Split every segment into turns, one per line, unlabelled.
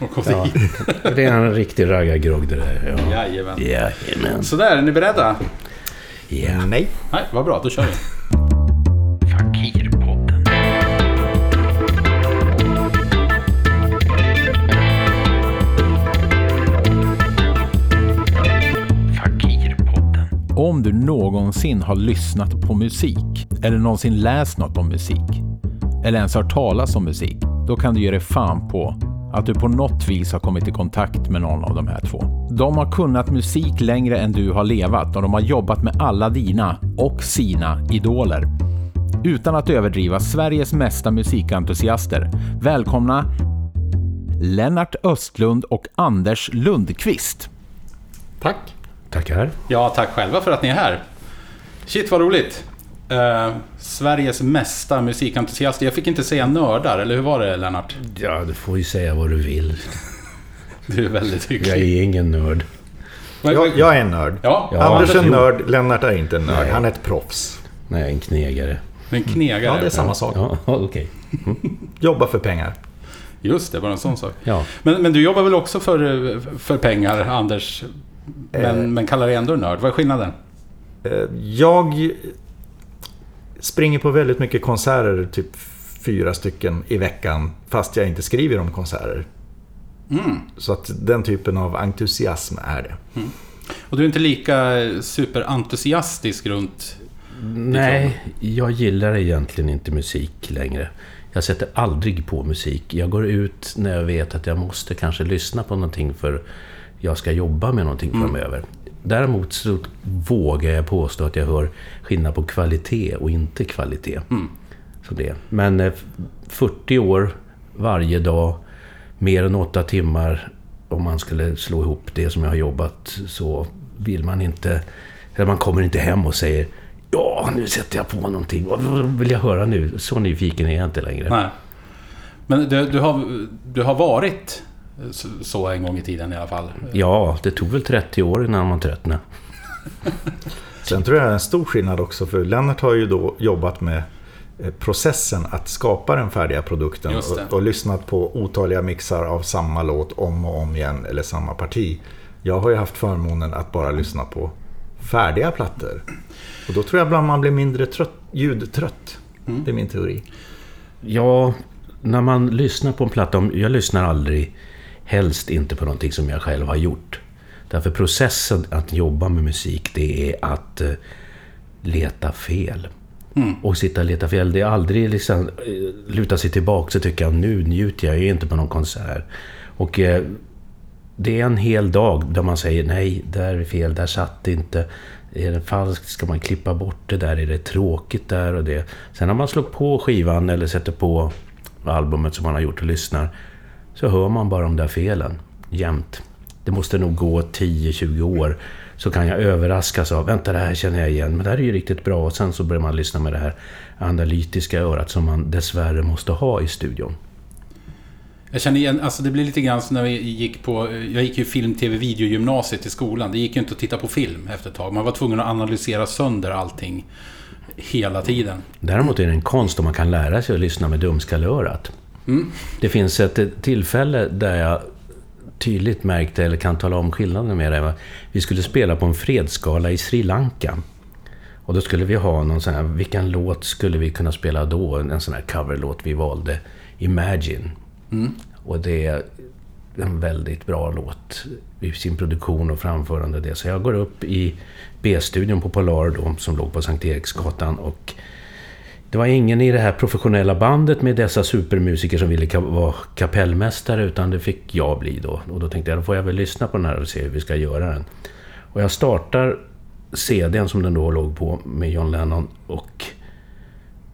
Och koffein.
Ja, det är en riktig raggargrogg det där. Ja.
Jajamän.
Jajamän.
Sådär, är ni beredda?
Ja.
Nej.
Nej, vad bra. Då kör vi.
Fakirpodden. Fakirpodden.
Om du någonsin har lyssnat på musik, eller någonsin läst något om musik, eller ens hört talas om musik, då kan du ge dig fan på att du på något vis har kommit i kontakt med någon av de här två. De har kunnat musik längre än du har levat och de har jobbat med alla dina och sina idoler. Utan att överdriva, Sveriges mesta musikentusiaster. Välkomna Lennart Östlund och Anders Lundqvist.
Tack.
Tackar.
Ja, tack själva för att ni är här. Shit, vad roligt. Eh, Sveriges mesta musikentusiaster. Jag fick inte säga nördar, eller hur var det Lennart?
Ja, du får ju säga vad du vill.
Du är väldigt
Jag
hygglig.
är ingen nörd.
Jag, jag är en nörd.
Ja,
Ja.
Anders är en nörd, Lennart är inte en nörd.
Nej.
Han är ett proffs.
Nej, jag en knegare.
en knegare.
Ja, det är samma sak.
Ja, okej.
Jobba för pengar.
Just det, bara en sån sak.
Ja.
Men, men du jobbar väl också för, för pengar, Anders? Men,
Eh.
men kallar dig ändå nörd. Vad är skillnaden?
Eh, Jag springer på väldigt mycket konserter, typ fyra stycken i veckan, fast jag inte skriver om konserter.
Mm.
Så att den typen av entusiasm är det.
Och du är inte lika superentusiastisk runt...
Nej, jag gillar egentligen inte musik längre. Jag sätter aldrig på musik. Jag går ut när jag vet att jag måste kanske lyssna på någonting för jag ska jobba med någonting framöver. Däremot så vågar jag påstå att jag hör skillnad på kvalitet och inte kvalitet. Så det. Men eh, 40 år varje dag, mer än åtta timmar. Om man skulle slå ihop det som jag har jobbat så vill man inte... Eller man kommer inte hem och säger Ja, nu sätter jag på någonting. Vad vill jag höra nu? Så nyfiken är jag inte längre.
Nej. Men du, du, har, du har varit så- en gång i tiden i alla fall.
Ja, det tog väl 30 år innan man tröttnade.
Sen tror jag det är en stor skillnad också, för Lennart har ju då jobbat med eh, processen att skapa den färdiga produkten och, och lyssnat på otaliga mixar av samma låt om och om igen, eller samma parti. Jag har ju haft förmånen att bara lyssna på färdiga plattor. Och då tror jag ibland man blir mindre trött, ljudtrött. Det är min teori.
Ja, när man lyssnar på en platta, om- jag lyssnar aldrig, helst inte på någonting som jag själv har gjort. Därför processen att jobba med musik, det är att eh, leta fel. Och sitta och leta fel. Det är aldrig liksom eh, luta sig tillbaka och tycka nu njuter jag, jag är inte på någon konsert. Och eh, det är en hel dag där man säger nej, där är fel, där satt det inte. Är det falskt? Ska man klippa bort det där? Är det tråkigt där och det? Sen när man slår på skivan eller sätter på albumet som man har gjort och lyssnar så hör man bara de där felen jämt. Det måste nog gå 10-20 år så kan jag överraskas av vänta det här känner jag igen, men det här är ju riktigt bra. Och sen så börjar man lyssna med det här analytiska örat som man dessvärre måste ha i studion.
Jag känner igen, alltså det blir lite grann som när vi gick på... Jag gick ju film, tv, videogymnasiet i skolan. Det gick ju inte att titta på film efter ett tag. Man var tvungen att analysera sönder allting hela tiden.
Däremot är det en konst om man kan lära sig att lyssna med dumskalleörat. Det finns ett tillfälle där jag tydligt märkte, eller kan tala om skillnaden med det. Vi skulle spela på en fredsskala i Sri Lanka. Och då skulle vi ha någon sån här, vilken låt skulle vi kunna spela då? En sån här coverlåt vi valde, Imagine. Och det är en väldigt bra låt i sin produktion och framförande. Det. Så jag går upp i B-studion på Polar då, som låg på Sankt Eriksgatan och det var ingen i det här professionella bandet med dessa supermusiker som ville ka- vara kapellmästare utan det fick jag bli då. Och då tänkte jag, då får jag väl lyssna på den här och se hur vi ska göra den. Och jag startar CDn som den då låg på med John Lennon och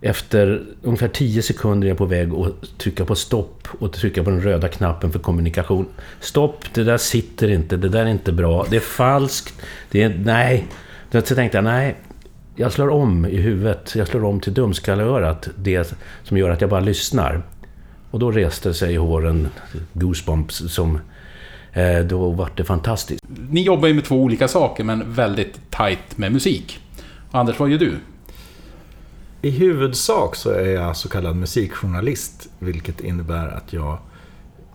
efter ungefär 10 sekunder är jag på väg att trycka på stopp och trycka på den röda knappen för kommunikation. Stopp, det där sitter inte, det där är inte bra, det är falskt, det är... Nej. Så tänkte jag, nej. Jag slår om i huvudet, jag slår om till dumskalleörat, det som gör att jag bara lyssnar. Och då reste sig håren, goosebumps, som... Eh, då var det fantastiskt.
Ni jobbar ju med två olika saker, men väldigt tight med musik. Anders, vad gör du?
I huvudsak så är jag så kallad musikjournalist, vilket innebär att jag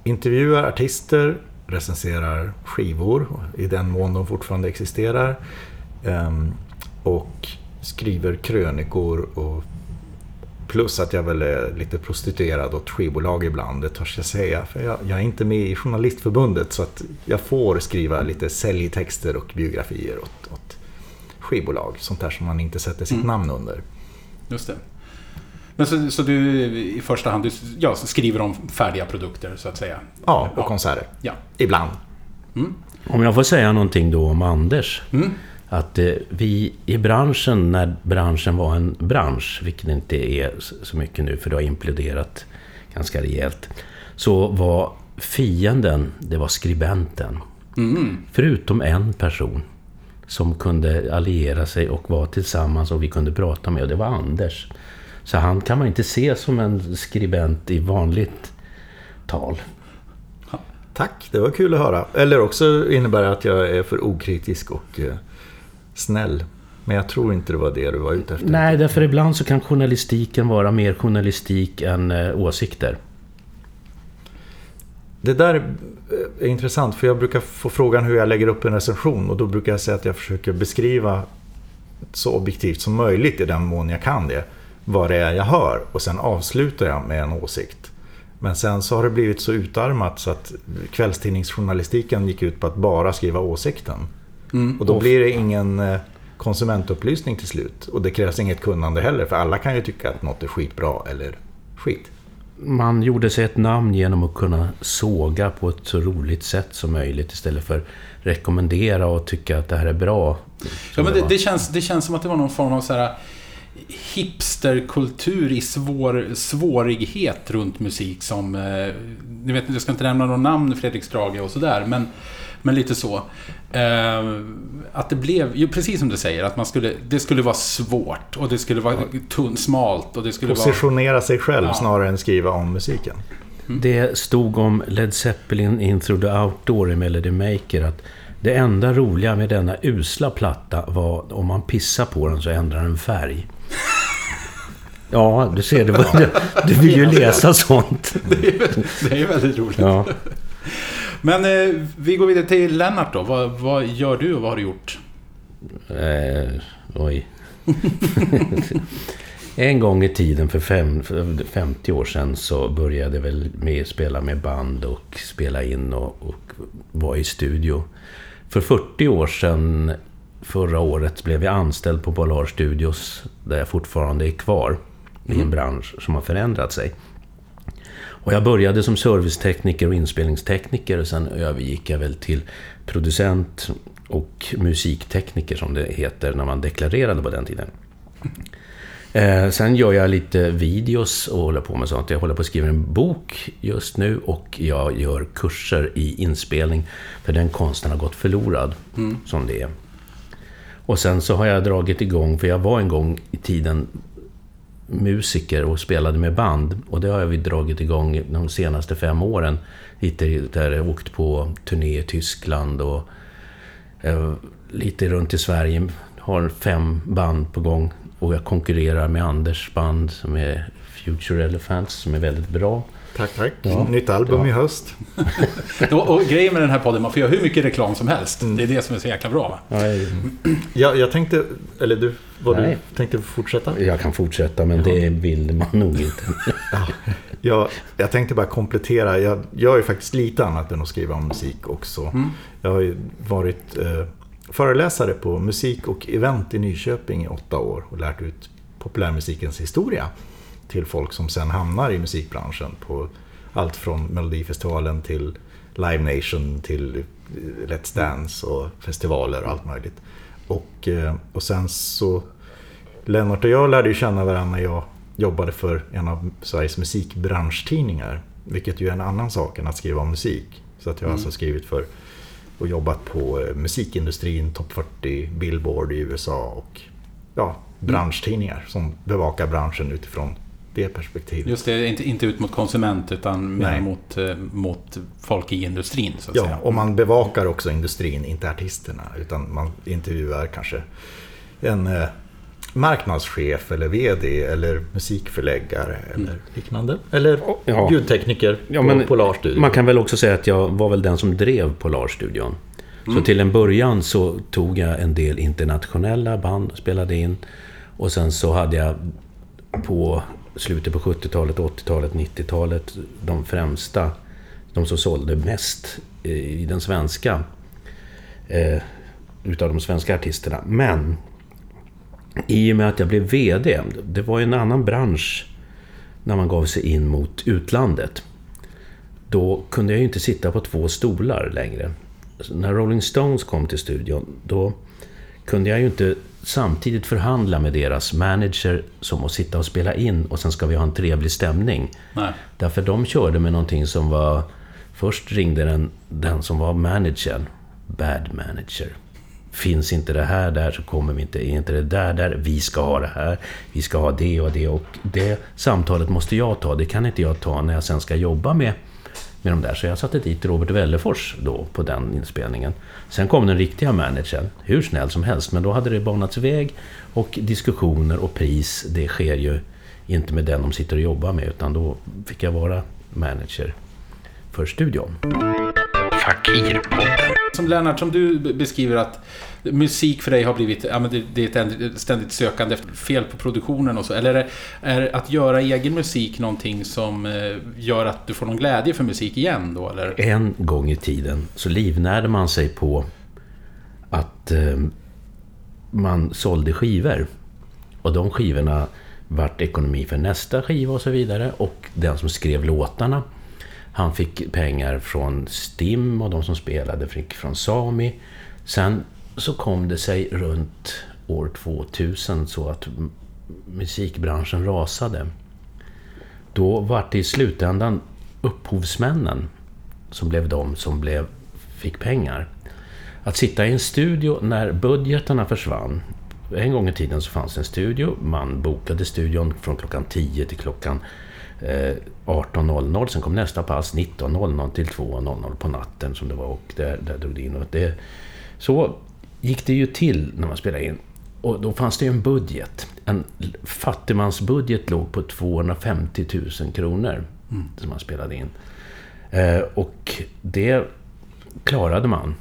intervjuar artister, recenserar skivor i den mån de fortfarande existerar. Ehm, och skriver krönikor och Plus att jag väl är lite prostituerad åt skivbolag ibland, det törs jag säga. För jag, jag, är inte med i Journalistförbundet så att jag får skriva lite säljtexter och biografier åt, åt skivbolag. Sånt där som man inte sätter sitt
Mm.
namn under.
Just det. Men så, så du i första hand du, ja, skriver om färdiga produkter så att säga?
Ja, och
Ja.
konserter.
Ja.
Ibland.
Om jag får säga någonting då om Anders.
Mm.
Att eh, vi i branschen, när branschen var en bransch, vilket inte är så mycket nu för det har imploderat ganska rejält. Så var fienden, det var skribenten.
Mm.
Förutom en person som kunde alliera sig och vara tillsammans och vi kunde prata med och det var Anders. Så han kan man inte se som en skribent i vanligt tal.
Tack, det var kul att höra. Eller också innebär det att jag är för okritisk och eh, snäll. Men jag tror inte det var det du var ute efter.
Nej, därför ibland så kan journalistiken vara mer journalistik än eh, åsikter.
Det där är intressant för jag brukar få frågan hur jag lägger upp en recension och då brukar jag säga att jag försöker beskriva så objektivt som möjligt i den mån jag kan det. Vad det är jag hör och sen avslutar jag med en åsikt. Men sen så har det blivit så utarmat så att kvällstidningsjournalistiken gick ut på att bara skriva åsikten.
Mm.
Och då blir det ingen eh, konsumentupplysning till slut. Och det krävs inget kunnande heller för alla kan ju tycka att något är skitbra eller skit.
Man gjorde sig ett namn genom att kunna såga på ett så roligt sätt som möjligt istället för rekommendera och tycka att det här är bra.
Ja, men det, det, känns, det känns som att det var någon form av så här hipsterkultur i svår, svårighet runt musik som... Eh, ni vet, jag ska inte nämna någon namn, Fredrik Strage och sådär, men, men lite så. Eh, att det blev, ju precis som du säger, att man skulle, det skulle vara svårt och det skulle vara tunn, smalt och det skulle vara...
Positionera sig själv
Ja.
snarare än skriva om musiken.
Det stod om Led Zeppelin In Through the Outdoor i Melody Maker att det enda roliga med denna usla platta var om man pissar på den så ändrar den färg. Ja, du ser, det var, du, du vill ju läsa sånt.
Det är väldigt roligt.
Ja.
Men eh, vi går vidare till Lennart då. Vad, vad gör du och vad har du gjort?
Eh, oj. en gång i tiden för, fem, för 50 år sedan så började jag väl med spela med band och spela in och, och vara i studio. För 40 år sedan, förra året, blev jag anställd på Polar Studios där jag fortfarande är kvar i en bransch som har förändrat sig. Och jag började som servicetekniker och inspelningstekniker och sen övergick jag väl till producent och musiktekniker som det heter när man deklarerade på den tiden. Eh, sen gör jag lite videos och håller på med sånt. Jag håller på att skriva en bok just nu och jag gör kurser i inspelning. För den konsten har gått förlorad, som det är. Och sen så har jag dragit igång, för jag var en gång i tiden musiker och spelade med band. Och det har vi dragit igång de senaste fem åren. Lite där jag åkt på turné i Tyskland och eh, lite runt i Sverige. Har fem band på gång. Och jag konkurrerar med Anders band som är Future Elephants som är väldigt bra.
Tack, tack.
Ja.
Nytt album
Ja.
i höst.
Och, och grejen med den här podden, man får göra hur mycket reklam som helst. Det är det som är så jäkla bra. va?
Jag, jag tänkte, eller du, vad
Nej.
du tänkte fortsätta?
Jag kan fortsätta men det vill man nog inte.
Jag, jag tänkte bara komplettera. Jag gör ju faktiskt lite annat än att skriva om musik också. Jag har ju varit eh, föreläsare på musik och event i Nyköping i åtta år och lärt ut populärmusikens historia till folk som sen hamnar i musikbranschen på allt från Melodifestivalen till Live Nation till eh, Let's Dance och festivaler och allt möjligt. Och, eh, och sen så Lennart och jag lärde ju känna varandra när jag jobbade för en av Sveriges musikbranschtidningar. Vilket ju är en annan sak än att skriva om musik. Så att jag har alltså skrivit för och jobbat på eh, musikindustrin, Top 40, Billboard i USA och ja, branschtidningar som bevakar branschen utifrån det perspektivet.
Just det, inte, inte ut mot konsument utan mer mot, eh, mot folk i industrin så att
Ja,
säga.
och man bevakar också industrin, inte artisterna. Utan man intervjuar kanske en eh, marknadschef eller VD eller musikförläggare eller liknande. Eller
Ja.
ljudtekniker
Ja,
på
men
Polarstudion.
Man kan väl också säga att jag var väl den som drev Polarstudion. Så till en början så tog jag en del internationella band och spelade in. Och sen så hade jag på slutet på 70-talet, 80-talet, 90-talet de främsta, de som sålde mest eh, i den svenska, eh, utav de svenska artisterna. Men i och med att jag blev VD, det var ju en annan bransch när man gav sig in mot utlandet. Då kunde jag ju inte sitta på två stolar längre. Så när Rolling Stones kom till studion, då kunde jag ju inte samtidigt förhandla med deras manager som att sitta och spela in och sen ska vi ha en trevlig stämning.
Nej.
Därför de körde med någonting som var... Först ringde den, den som var managern. Bad manager. Finns inte det här där så kommer vi inte... Är inte det där där? Vi ska ha det här. Vi ska ha det och det. Och det samtalet måste jag ta. Det kan inte jag ta när jag sen ska jobba med, med de där. Så jag satte dit Robert Wellefors då på den inspelningen. Sen kom den riktiga managern. Hur snäll som helst. Men då hade det banats väg. Och diskussioner och pris, det sker ju inte med den de sitter och jobbar med. Utan då fick jag vara manager för studion.
Fakirpodden.
Som Lennart, som du beskriver att musik för dig har blivit, ja men det, det är ett ständigt sökande efter fel på produktionen och så. Eller är, det, är att göra egen musik någonting som eh, gör att du får någon glädje för musik igen då, eller?
En gång i tiden så livnärde man sig på att eh, man sålde skivor. Och de skivorna vart ekonomi för nästa skiva och så vidare. Och den som skrev låtarna, han fick pengar från STIM och de som spelade fick från Sami. Sen så kom det sig runt år 2000 så att musikbranschen rasade. Då var det i slutändan upphovsmännen som blev de som blev, fick pengar. Att sitta i en studio när budgeterna försvann. En gång i tiden så fanns en studio. Man bokade studion från klockan 10 till klockan eh, 18.00. Sen kom nästa pass 19.00 till 2.00 på natten som det var. Och där, där drog det in. Och det, så gick det ju till när man spelade in. Och då fanns det ju en budget. En fattigmansbudget låg på 250 000 kronor. Som man spelade in. Eh, och det klarade man.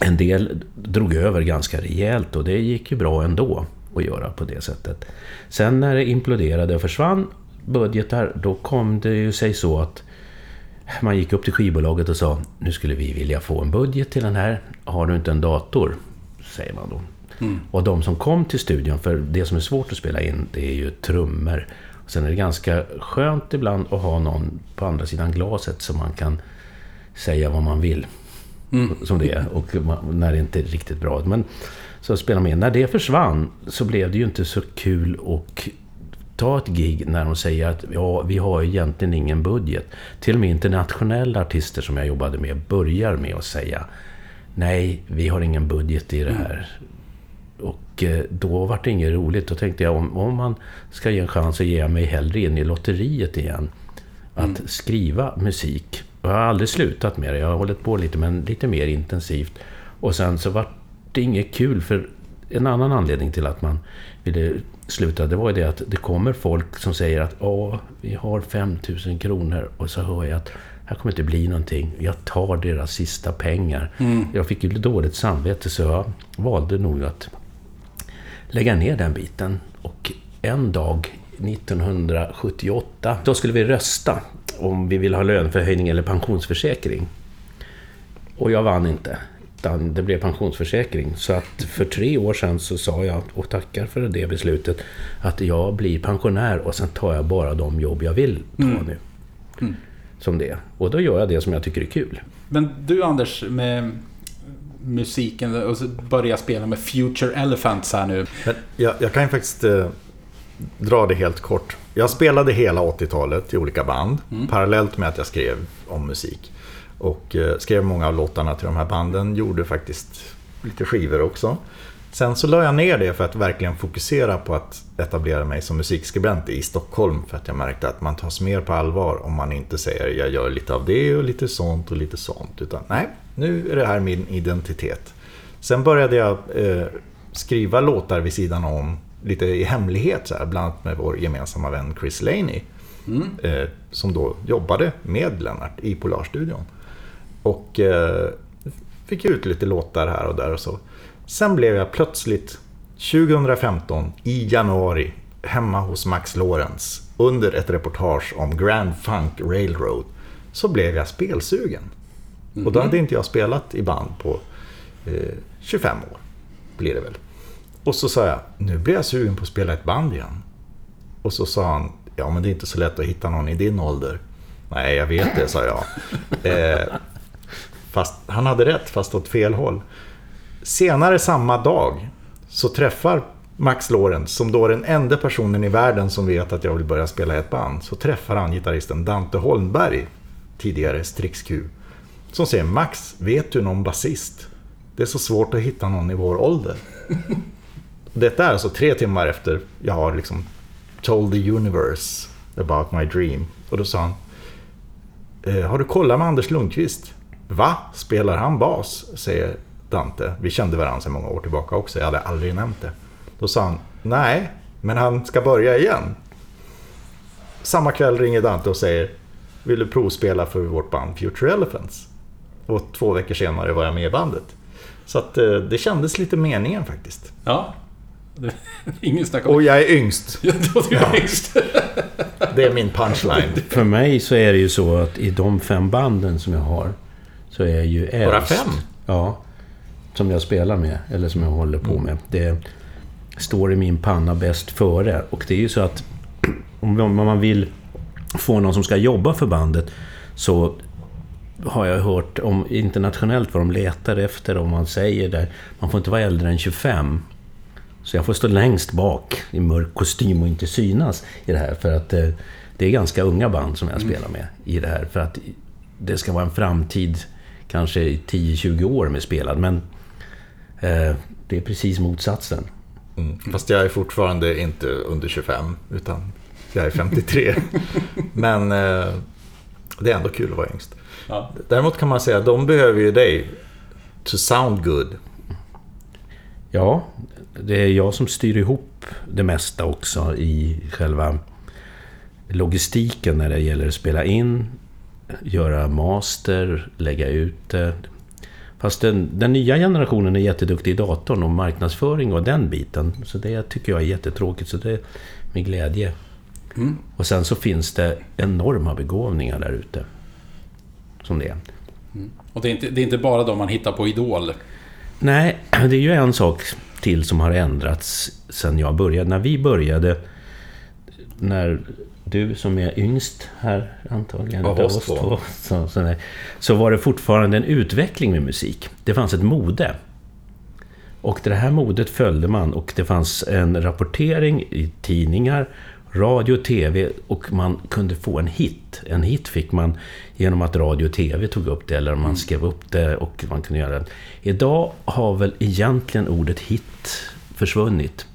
En del drog över ganska rejält och det gick ju bra ändå att göra på det sättet. Sen när det imploderade och försvann budgetar, då kom det ju sig så att man gick upp till skivbolaget och sa nu skulle vi vilja få en budget till den här. Har du inte en dator? Säger man då. Och de som kom till studion, för det som är svårt att spela in, det är ju trummor. Sen är det ganska skönt ibland att ha någon på andra sidan glaset som man kan säga vad man vill. Som det är. Och man, när det inte är riktigt bra. Men så spelar man in. När det försvann så blev det ju inte så kul att ta ett gig när de säger att ja, vi har egentligen ingen budget. Till och med internationella artister som jag jobbade med börjar med att säga Nej, vi har ingen budget i det här. Och eh, då var det inget roligt. Då tänkte jag om, om man ska ge en chans så ger jag mig hellre in i lotteriet igen. Att skriva musik. Jag har aldrig slutat med det. Jag har hållit på lite, men lite mer intensivt. Och sen så var det inget kul för en annan anledning till att man ville sluta, det var ju det att det kommer folk som säger att ja, vi har 5000 kronor och så hör jag att här kommer inte bli någonting. Jag tar deras sista pengar. Jag fick ju dåligt samvete så jag valde nog att lägga ner den biten. Och en dag 1978, då skulle vi rösta om vi ville ha löneförhöjning eller pensionsförsäkring. Och jag vann inte. Utan det blev pensionsförsäkring. Så att för tre år sedan så sa jag, och tackar för det beslutet, att jag blir pensionär och sen tar jag bara de jobb jag vill ta nu. Som det. Och då gör jag det som jag tycker är kul.
Men du Anders, med musiken och så börja spela med Future Elephants här nu.
Men jag, jag kan ju faktiskt eh, dra det helt kort. Jag spelade hela 80-talet i olika band. Parallellt med att jag skrev om musik. Och eh, skrev många av låtarna till de här banden. Gjorde faktiskt lite skivor också. Sen så la jag ner det för att verkligen fokusera på att etablera mig som musikskribent i Stockholm. För att jag märkte att man tas mer på allvar om man inte säger jag gör lite av det och lite sånt och lite sånt. Utan nej, nu är det här min identitet. Sen började jag eh, skriva låtar vid sidan om lite i hemlighet, så här, bland annat med vår gemensamma vän Chris Laney. Eh, som då jobbade med Lennart i Polarstudion. Och eh, fick ut lite låtar här och där och så. Sen blev jag plötsligt 2015 i januari hemma hos Max Lorenz under ett reportage om Grand Funk Railroad så blev jag spelsugen. Och då hade inte jag spelat i band på eh, 25 år. Blir det väl. Och så sa jag, nu blir jag sugen på att spela ett band igen. Och så sa han, ja men det är inte så lätt att hitta någon i din ålder. Nej, jag vet det, sa jag. Eh, fast han hade rätt, fast åt fel håll. Senare samma dag så träffar Max Lorenz, som då är den enda personen i världen som vet att jag vill börja spela i ett band, så träffar han gitarristen Dante Holmberg, tidigare Strix Q, som säger Max, vet du någon basist? Det är så svårt att hitta någon i vår ålder. Detta är alltså tre timmar efter jag har liksom told the universe about my dream. Och då sa han, eh, har du kollat med Anders Lundqvist? Va? Spelar han bas? Säger Dante. Vi kände varandra sedan många år tillbaka också. Jag hade aldrig nämnt det. Då sa han, nej, men han ska börja igen. Samma kväll ringer Dante och säger, vill du provspela för vårt band Future Elephants? Och två veckor senare var jag med i bandet. Så att eh, det kändes lite meningen faktiskt.
Ja. Ingen snack om
Och jag är yngst.
Ja, det var det visst.
Det är min punchline.
För mig så är det ju så att i de fem banden som jag har så är jag ju äldst.
Bara fem?
Ja. Som jag spelar med, eller som jag håller på med. Det står i min panna bäst före. Och det är ju så att om man vill få någon som ska jobba för bandet så har jag hört om internationellt vad de letar efter. Om man säger där, man får inte vara äldre än 25. Så jag får stå längst bak i mörk kostym och inte synas i det här. För att eh, det är ganska unga band som jag spelar med i det här. För att det ska vara en framtid, kanske i 10-20 år med spelad. Men det är precis motsatsen.
Mm. Fast jag är fortfarande inte under 25, utan jag är 53. Men eh, det är ändå kul att vara yngst.
Ja.
Däremot kan man säga att de behöver ju dig to sound good.
Ja, det är jag som styr ihop det mesta också i själva logistiken när det gäller att spela in, göra master, lägga ut det. Fast den, den nya generationen är jätteduktig i datorn och marknadsföring och den biten. Så det tycker jag är jättetråkigt, så det är med glädje. Och sen så finns det enorma begåvningar där ute. Som det är.
Och det är, inte, det är inte bara de man hittar på Idol.
Nej, det är ju en sak till som har ändrats sen jag började. När vi började, när du som är yngst här antagligen
Av oss två.
så, så, så var det fortfarande en utveckling med musik. Det fanns ett mode. Och det här modet följde man och det fanns en rapportering i tidningar, radio, tv och man kunde få en hit. En hit fick man genom att radio och tv tog upp det eller man skrev upp det och man kunde göra det. Idag har väl egentligen ordet hit försvunnit.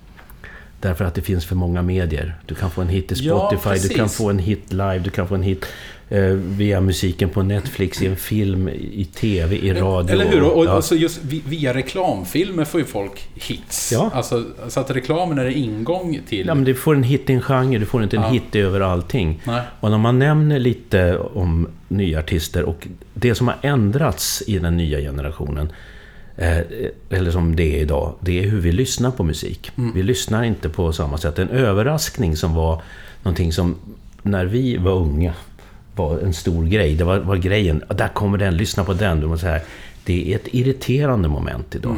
Därför att det finns för många medier. Du kan få en hit i
Ja,
Spotify, du kan få en hit live, du kan få en hit eh, via musiken på Netflix, i en film, i tv, i radio.
Eller hur? Och,
ja.
alltså just vi- via reklamfilmer får ju folk hits.
Ja.
Alltså, så att reklamen är ingång till...
Ja, men du får en hit i en genre, du får inte en
Ja.
hit över allting.
Nej.
Och när man nämner lite om nya artister och det som har ändrats i den nya generationen, eh, eller som det är idag, det är hur vi lyssnar på musik. Vi lyssnar inte på samma sätt. En överraskning som var någonting som, när vi var unga, var en stor grej. Det var, var grejen, där kommer den, lyssna på den. Du måste säga, det är ett irriterande moment idag.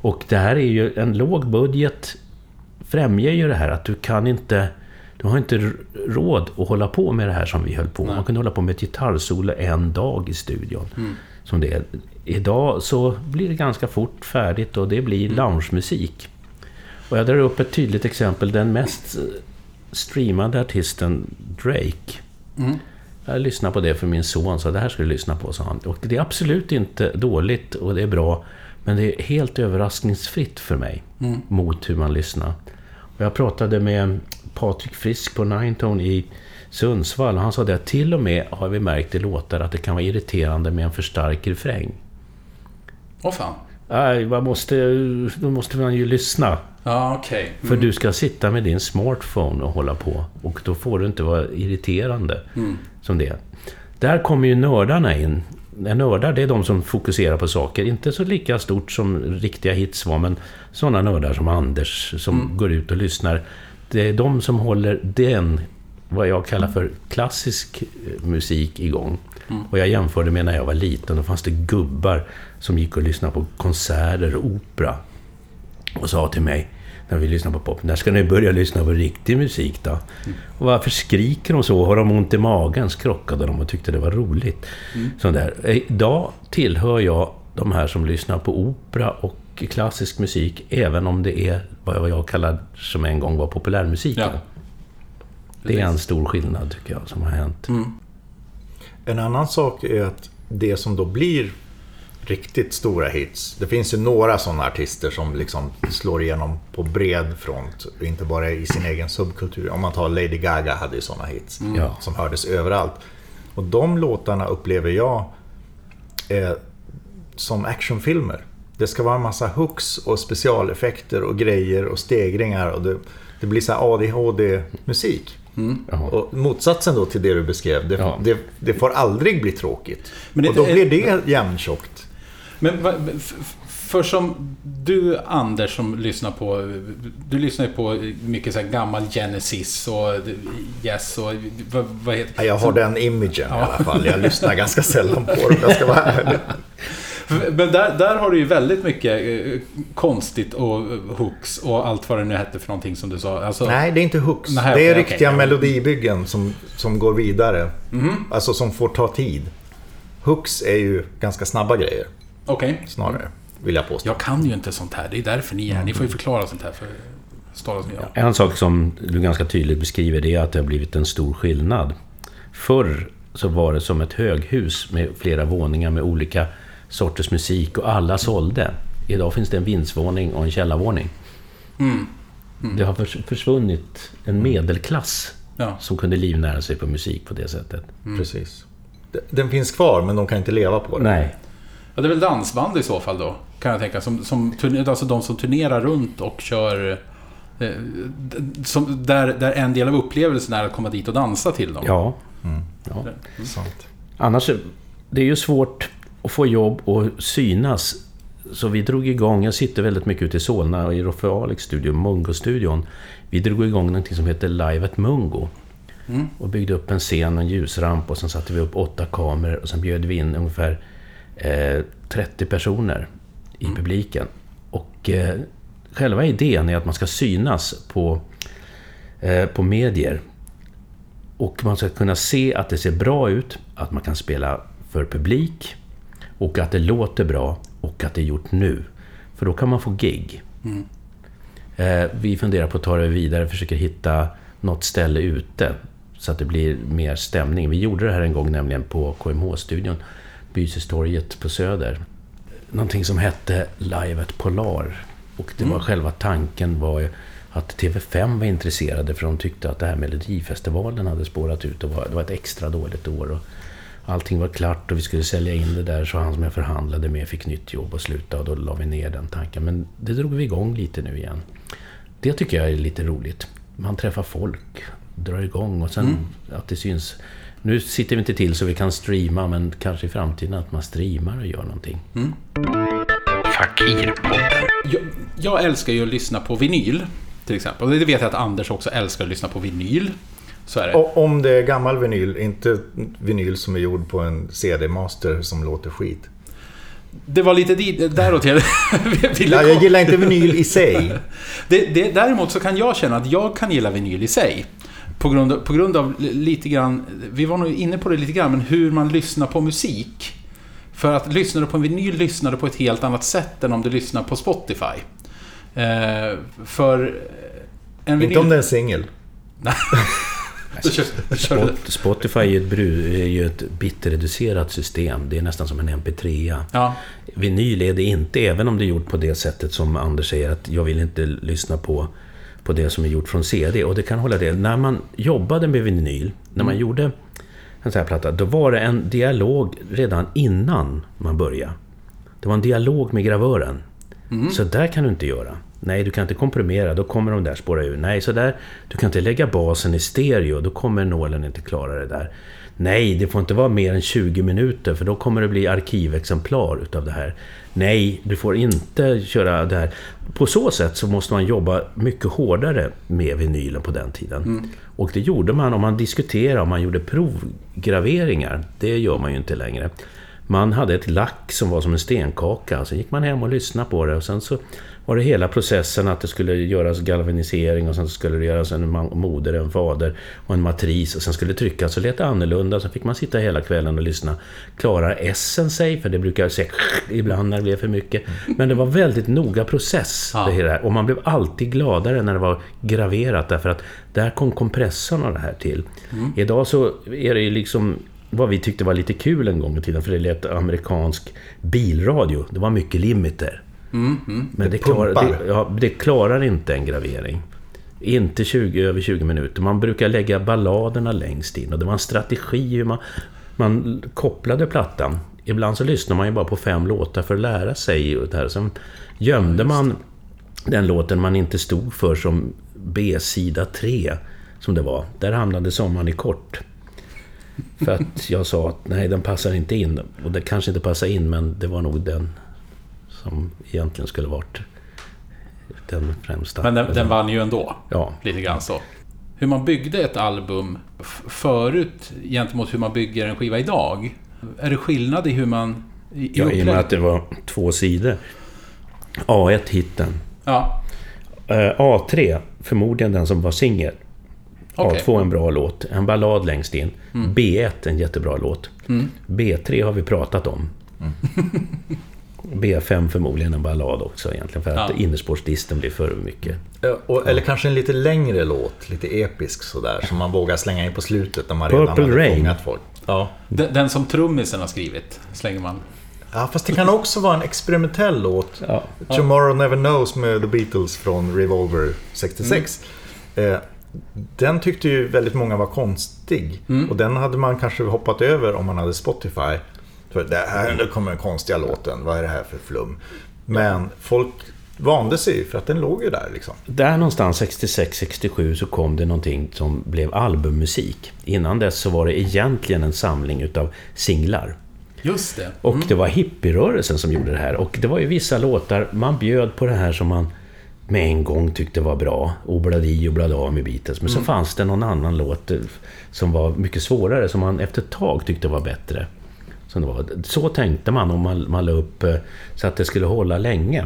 Och det här är ju en låg budget främjar ju det här att du kan inte... Du har inte råd att hålla på med det här som vi höll på med. Man kunde hålla på med ett gitarrsolo en dag i studion. Som det är. Idag så blir det ganska fort färdigt och det blir loungemusik. Och jag drar upp ett tydligt exempel. Den mest eh, streamade artisten Drake. Jag lyssnade på det för min son, så det här ska du lyssna på, sa han. Och det är absolut inte dåligt och det är bra. Men det är helt överraskningsfritt för mig mot hur man lyssnar. Och jag pratade med Patrik Frisk på Ninetone i Sundsvall och han sa det att till och med har vi märkt i låtar att det kan vara irriterande med en för stark refräng.
Åh fan.
Nej, man måste, då måste man ju lyssna.
Ja, okej.
För du ska sitta med din smartphone och hålla på. Och då får du inte vara irriterande som det är. Där kommer ju nördarna in. Nördar, det är de som fokuserar på saker. Inte så lika stort som riktiga hits var, men sådana nördar som Anders som går ut och lyssnar. Det är de som håller den, vad jag kallar för klassisk eh, musik igång. Och jag jämförde med när jag var liten. Då fanns det gubbar som gick och lyssnade på konserter och opera. Och sa till mig, när vi lyssnade på pop, när ska ni börja lyssna på riktig musik då? Och varför skriker de så? Har de ont i magen? skrockade de och tyckte det var roligt. Sånt där. Idag tillhör jag de här som lyssnar på opera och klassisk musik, även om det är vad jag kallar, som en gång var populärmusiken.
Ja.
Det är en stor skillnad, tycker jag, som har hänt.
En annan sak är att det som då blir riktigt stora hits. Det finns ju några sådana artister som liksom slår igenom på bred front. Inte bara i sin egen subkultur. Om man tar Lady Gaga hade ju sådana hits.
Ja.
Som hördes överallt. Och de låtarna upplever jag är som actionfilmer. Det ska vara en massa hooks och specialeffekter och grejer och stegringar. Och det, det blir så ADHD-musik.
Ja.
Och motsatsen då till det du beskrev, det,
Ja.
det, det får aldrig bli tråkigt.
Men det-
och då blir det jämntjockt.
Men va- för som du, Anders, som lyssnar på... Du lyssnar ju på mycket så här gammal Genesis och Yes och... Vad, vad heter
Ja, Jag har den imagen i alla fall. Jag lyssnar ganska sällan på dem. Jag ska vara ärlig.
Men där, där har du ju väldigt mycket eh, konstigt och eh, hooks och allt vad det nu hette för någonting som du sa. Alltså,
Nej, det är inte hooks.
Nej,
det är
okej.
riktiga
Ja.
melodibyggen som, som går vidare.
Mhm.
Alltså som får ta tid. Hooks är ju ganska snabba grejer,
Okej.
snarare. Vill jag påstå.
Jag kan ju inte sånt här. Det är därför ni är här. Ni får ju förklara sånt här för Stara som jag.
En sak som du ganska tydligt beskriver det är att det har blivit en stor skillnad. Förr så var det som ett höghus med flera våningar med olika sorters musik och alla sålde. Idag finns det en vindsvåning och en källarvåning. Det har förs- försvunnit en medelklass
Ja.
som kunde livnära sig på musik på det sättet.
Precis. Den finns kvar, men de kan inte leva på den.
Nej,
ja, det är väl dansband i så fall då, kan jag tänka. Som, som, alltså de som turnerar runt och kör... eh, Som, där, där en del av upplevelsen är att komma dit och dansa till dem.
ja. ja.
Sant.
Annars, det är ju svårt att få jobb och synas. Så vi drog igång, jag sitter väldigt mycket ute i Solna och i Roffe Alex studio, Mungo-studion. Vi drog igång någonting som heter Live at Mungo. Och byggde upp en scen och en ljusramp och sen satte vi upp åtta kameror och sen bjöd vi in ungefär eh, 30 personer i publiken. Och eh, själva idén är att man ska synas på, eh, på medier. Och man ska kunna se att det ser bra ut, att man kan spela för publik och att det låter bra och att det är gjort nu. För då kan man få gig. Eh, Vi funderar på att ta det vidare, försöker hitta något ställe ute så att det blir mer stämning. Vi gjorde det här en gång nämligen på KMH-studion, Byhustorget på Söder. Någonting som hette Live at Polar. Och det var själva tanken var att TV5 var intresserade för de tyckte att det här Melodifestivalen hade spårat ut och var, det var ett extra dåligt år. Och allting var klart och vi skulle sälja in det där så han som jag förhandlade med fick nytt jobb och sluta och då la vi ner den tanken. Men det drog vi igång lite nu igen. Det tycker jag är lite roligt. Man träffar folk, drar igång och sen att det syns. Nu sitter vi inte till så vi kan streama men kanske i framtiden att man streamar och gör någonting.
Fakirpodden.
Jag, jag älskar ju att lyssna på vinyl, till exempel. Och det vet jag att Anders också älskar att lyssna på vinyl. Så är det.
Och om det är gammal vinyl, inte vinyl som är gjord på en CD-master som låter skit.
Det var lite dit, däråt jag ville komma.
jag gillar inte vinyl i sig.
Det, det, däremot så kan jag känna att jag kan gilla vinyl i sig. På grund, av, på grund av lite grann, vi var nog inne på det lite grann, men hur man lyssnar på musik. För att lyssnar du på en vinyl lyssnar du på ett helt annat sätt än om du lyssnar på Spotify. Eh, för en vinyl...
Inte om det är en singel.
Spotify är ju, ett bru, är ju ett bitreducerat system. Det är nästan som en MP3.
Ja,
Vinyl är det inte, även om det är gjort på det sättet som Anders säger att jag vill inte lyssna på, på det som är gjort från CD. Och det kan hålla det. När man jobbade med vinyl, när man gjorde en sån här platta, då var det en dialog redan innan man började. Det var en dialog med gravören. Så där kan du inte göra. Nej, du kan inte komprimera, då kommer de där spåra ur. Nej, så där, du kan inte lägga basen i stereo, då kommer nålen inte klara det där. Nej, det får inte vara mer än 20 minuter för då kommer det bli arkivexemplar utav det här. Nej, du får inte köra det här. På så sätt så måste man jobba mycket hårdare med vinylen på den tiden.
Mm.
Och det gjorde man om man diskuterade, om man gjorde provgraveringar. Det gör man ju inte längre. Man hade ett lack som var som en stenkaka. Så gick man hem och lyssnade på det och sen så var det hela processen att det skulle göras galvanisering och sen skulle det göras en moder, en fader och en matris och sen skulle det tryckas och leta annorlunda. Så fick man sitta hela kvällen och lyssna. Klarar essen sig? För det brukar säga ibland när det blev för mycket. Men det var väldigt noga process.
Ja.
Det här. Och man blev alltid gladare när det var graverat därför att där kom kompressorn och det här till. Idag så är det ju liksom vad vi tyckte var lite kul en gång i tiden, för det lät amerikansk bilradio. Det var mycket limiter. Men det, klarar, det, ja, det klarar inte en gravering. Inte 20, över 20 minuter. Man brukar lägga balladerna längst in och det var en strategi hur man, man kopplade plattan. Ibland så lyssnar man ju bara på fem låtar för att lära sig det här. Sen gömde man den låten man inte stod för som B-sida 3, som det var. Där hamnade Sommaren i kort. För att jag sa att nej, den passar inte in. Och det kanske inte passar in, men det var nog den som egentligen skulle varit den främsta.
Men den, den vann ju ändå.
Ja.
Lite grann så. Hur man byggde ett album förut gentemot hur man bygger en skiva idag. Är det skillnad i hur man... I,
Ja, i och med att det var två sidor. A1 hitten.
Ja,
Eh, A3, förmodligen den som var singel.
Okej.
A2 en bra låt, en ballad längst in. B1 en jättebra låt. B3 har vi pratat om. B5 förmodligen en ballad också egentligen, för att
Ja.
innerspårsdisten blir för mycket.
Ja, Och, eller kanske en lite längre låt, lite episk sådär, som man vågar slänga in på slutet när man
Purple
redan hade
Rain.
fångat folk. Ja.
den, den som trummisen har skrivit slänger man.
ja, fast det kan också vara en experimentell låt.
Ja.
Tomorrow Never Knows med The Beatles från Revolver 66. Eh, den tyckte ju väldigt många var konstig. Och den hade man kanske hoppat över om man hade Spotify. För det här, nu kommer den konstiga låten, vad är det här för flum? Men folk vande sig för att den låg ju där liksom.
Där någonstans 66-67 så kom det någonting som blev albummusik. Innan dess så var det egentligen en samling utav singlar.
Just det.
Och det var hippierörelsen som gjorde det här. Och det var ju vissa låtar, man bjöd på det här som man med en gång tyckte var bra. Obladi och blada med Beatles. Men så fanns det någon annan låt eh, som var mycket svårare, som man efter ett tag tyckte var bättre. Som det var. Så tänkte man om man, man la upp eh, så att det skulle hålla länge.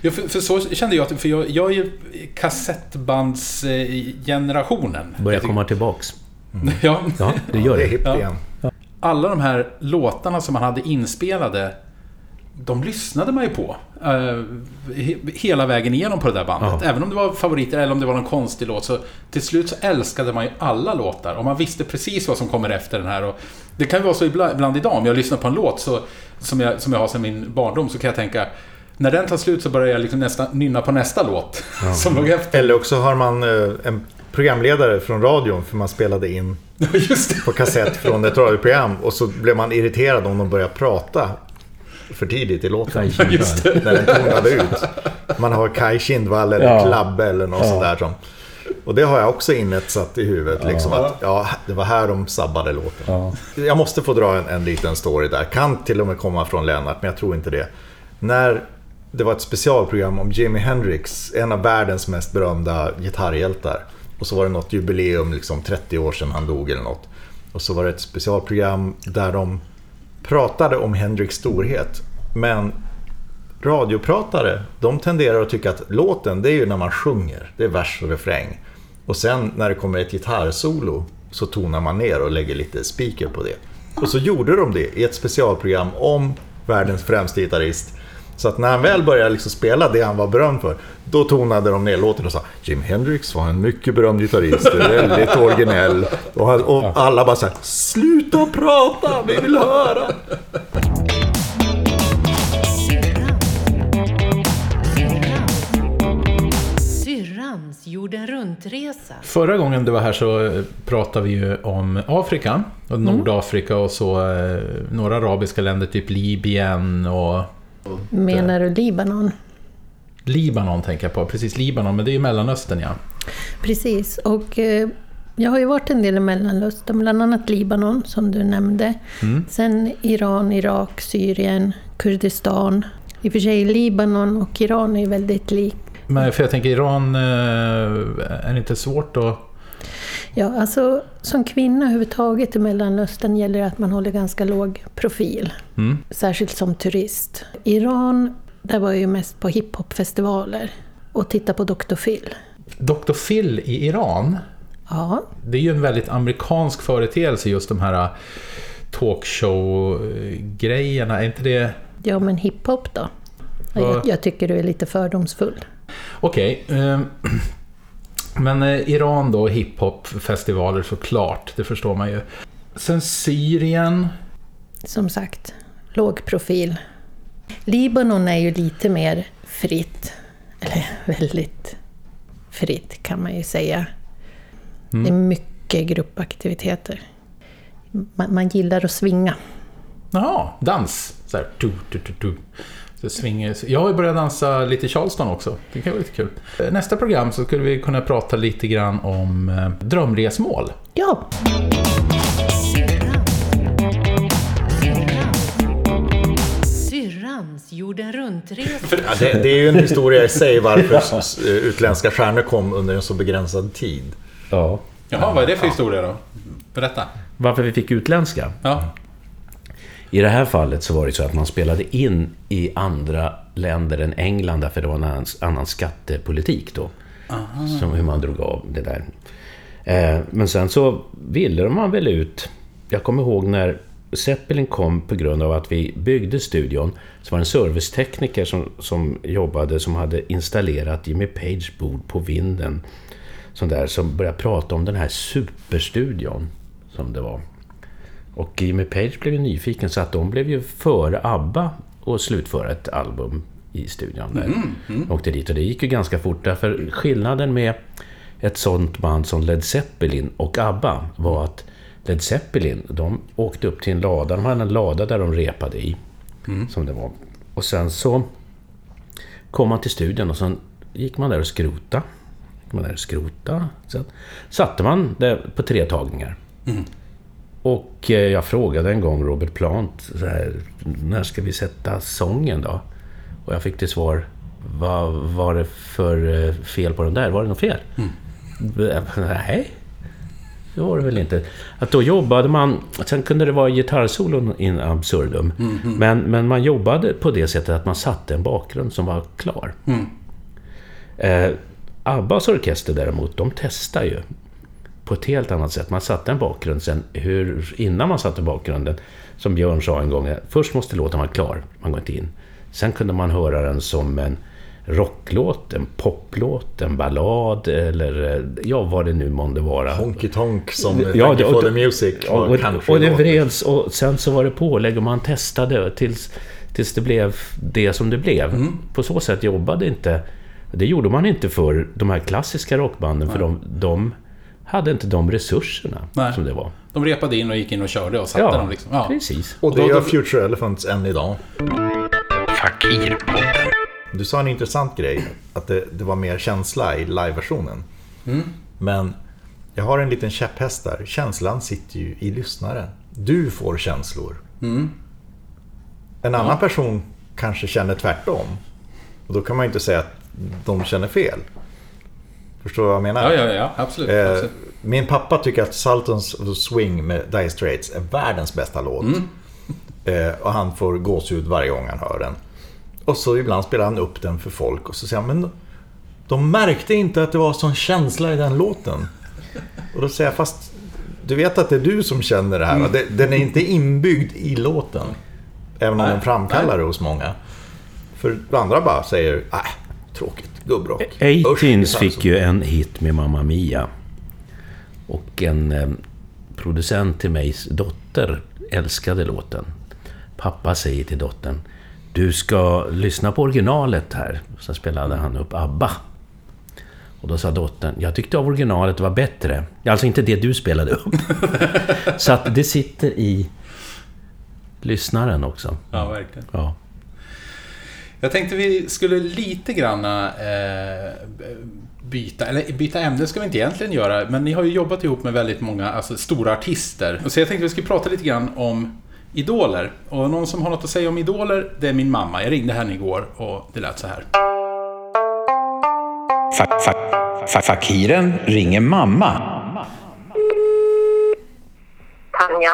Ja, för, för så kände jag, att- för jag, jag är ju kassettbandsgenerationen.
Börjar komma tillbaks.
Ja,
Ja, det gör
Det
Ja. alla de här låtarna som man hade inspelade, de lyssnade man ju på. eh, he- hela vägen igenom på det där bandet.
Ja.
Även om det var favoriter eller om det var någon konstig låt. Så till slut så älskade man ju alla låtar. Och man visste precis vad som kommer efter den här. Och det kan ju vara så ibland, idag, om jag lyssnar på en låt så, som, jag, som jag har sedan min barndom, så kan jag tänka när den tar slut så börjar jag liksom nästa, nynna på nästa låt. som låg efter.
Eller också har man eh, en programledare från radion för man spelade in på kassett från ett radioprogram och så blev man irriterad om de började prata för tidigt i låten.
Just det.
När den tonade ut. Man har Kai Kindvall eller
Ja.
Klabbe eller något sånt där som... Och det har jag också inetsat i huvudet. Liksom att, ja, det var här de sabbade låten.
Ja.
Jag måste få dra en, en liten story där. Kan till och med komma från Lennart, men jag tror inte det. När det var ett specialprogram om Jimi Hendrix, en av världens mest berömda gitarrhjältar. Och så var det något jubileum, liksom 30 år sedan han dog eller något. Och så var det ett specialprogram där de pratade om Hendrix storhet. Men radiopratare, de tenderar att tycka att låten, det är ju när man sjunger. Det är vers och refräng. Och sen när det kommer ett gitarrsolo så tonar man ner och lägger lite speaker på det. Och så gjorde de det i ett specialprogram om världens främsta gitarrist. Så att när han väl började liksom spela det han var berömd för, då tonade de ner låten och sa Jim Hendrix var en mycket berömd gitarrist, väldigt originell. Och, han, och alla bara så här, sluta prata, vi vill höra.
Jorden runt-resa.
Förra gången du var här så eh, pratade vi ju om Afrika. Och Nordafrika och så eh, några arabiska länder, typ Libyen och...
Menar du Libanon?
Libanon tänker jag på. Precis, Libanon, men det är ju Mellanöstern ja.
Precis, och eh, jag har ju varit en del i Mellanöstern, bland annat Libanon som du nämnde. Sen Iran, Irak, Syrien, Kurdistan. I och för sig Libanon och Iran är ju väldigt lik.
Men för jag tänker Iran, eh, är det inte svårt att...
Ja, alltså som kvinna överhuvudtaget i Mellanöstern gäller det att man håller ganska låg profil.
Mm.
Särskilt som turist. Iran, där var jag ju mest på hiphopfestivaler och titta på Dr. Phil.
Dr. Phil i Iran,
Ja,
det är ju en väldigt amerikansk företeelse just de här eh, talkshow-grejerna. Är inte det...
ja men hiphop då? Jag, jag tycker du är lite fördomsfull.
Okej. eh, men eh, Iran då, hiphop-festivaler såklart, det förstår man ju. Sen Syrien.
Som sagt, låg profil. Libanon är ju lite mer fritt. Eller väldigt fritt kan man ju säga. Det är mycket gruppaktiviteter. Man, man gillar att svinga.
Jaha, dans. Så här, du, du, du, Jag har ju börjat dansa lite Charleston också. Det kan vara lite kul. Eh, Nästa program så skulle vi kunna prata lite grann om eh, drömresmål.
Ja,
jorden runt-resa.
Ja, det, det är ju en historia i sig varför s- eh, utländska stjärnor kom under en så begränsad tid.
Ja.
Jaha, vad är det för historia då? Berätta.
Varför vi fick utländska?
Ja.
I det här fallet så var det så att man spelade in i andra länder än England därför det var en annan, annan skattepolitik då. Som hur man drog av det där. Eh, men sen så ville man väl ut... Jag kommer ihåg när Zeppelin kom på grund av att vi byggde studion. Så var det en servicetekniker som, som jobbade som hade installerat Jimmy Page bord på vinden. Sån där, som började prata om den här superstudion som det var. Och Jimmy Page blev ju nyfiken så att de blev ju före ABBA och slutföra ett album i studion. Där. De Åkte dit och det gick ju ganska fort därför skillnaden med ett sånt band som Led Zeppelin och ABBA var att Led Zeppelin, de åkte upp till en lada, de hade en lada där de repade i. Som det var. Och sen så kom man till studion och sen gick man där och skrota. Gick man där och skrota. Sen satte man det på tre tagningar. Och eh, jag frågade en gång Robert Plant, så här, när ska vi sätta sången då? Och jag fick till svar, vad var det för eh, fel på den där? Var det något fel? Mm. Nej, det var det väl inte. Att då jobbade man, sen kunde det vara gitarrsolon in absurdum. Men, men man jobbade på det sättet att man satte en bakgrund som var klar. Eh, Abbas orkester däremot, de testar ju på ett helt annat sätt. Man satte en bakgrund sen, hur, innan man satte bakgrunden, som Björn sa en gång, först måste låten vara klar, man går inte in. Sen kunde man höra den som en rocklåt, en poplåt, en ballad eller eh, ja, vad det nu månde vara.
Honky Tonk som
Ja, det-
for
och-
the Music var
och,
country
och det vreds och sen så var det pålägg och man testade tills, tills det blev det som det blev.
Mm.
På så sätt jobbade inte... Det gjorde man inte för de här klassiska rockbanden för de, de hade inte de resurserna
Nej.
som det var.
De repade in och gick in och körde och satte dem liksom. Ja.
precis.
Och det
Och då-
gör Future Elephants än idag.
Fakirpodden.
Du sa en intressant grej, att det, det var mer känsla i liveversionen. Men jag har en liten käpphäst där. Känslan sitter ju i lyssnaren. Du får känslor. En annan person kanske känner tvärtom. Och då kan man ju inte säga att de känner fel. Förstår du vad jag menar?
Ja, ja, ja, absolut.
Eh,
absolut.
min pappa tycker att Sultans of the Swing med Dire Straits är världens bästa låt. Eh, och han får gåshud varje gång han hör den. Och så ibland spelar han upp den för folk och så säger han men de märkte inte att det var sån känsla i den låten. Och då säger jag fast du vet att det är du som känner det här. Det- Den är inte inbyggd i låten. Även om
Nej,
den framkallar det hos många. För andra bara säger, äh, tråkigt, gubbrock. Usch,
18s fick
gitarrsolo."
ju en hit med Mamma Mia. Och en eh, producent till mig, dotter, älskade låten. Pappa säger till dottern, du ska lyssna på originalet här. Sen spelade han upp ABBA. Och då sa dottern, jag tyckte av originalet var bättre. Alltså inte det du spelade upp. Så att det sitter i lyssnaren också.
Ja, verkligen.
Ja.
Jag tänkte vi skulle lite granna eh, byta, eller byta ämne ska vi inte egentligen göra, men ni har ju jobbat ihop med väldigt många alltså, stora artister. Så jag tänkte vi skulle prata lite grann om idoler. Och någon som har något att säga om idoler, det är min mamma. Jag ringde henne igår och det lät så här.
Fa- fa- fa- Fakiren ringer mamma.
Tanja.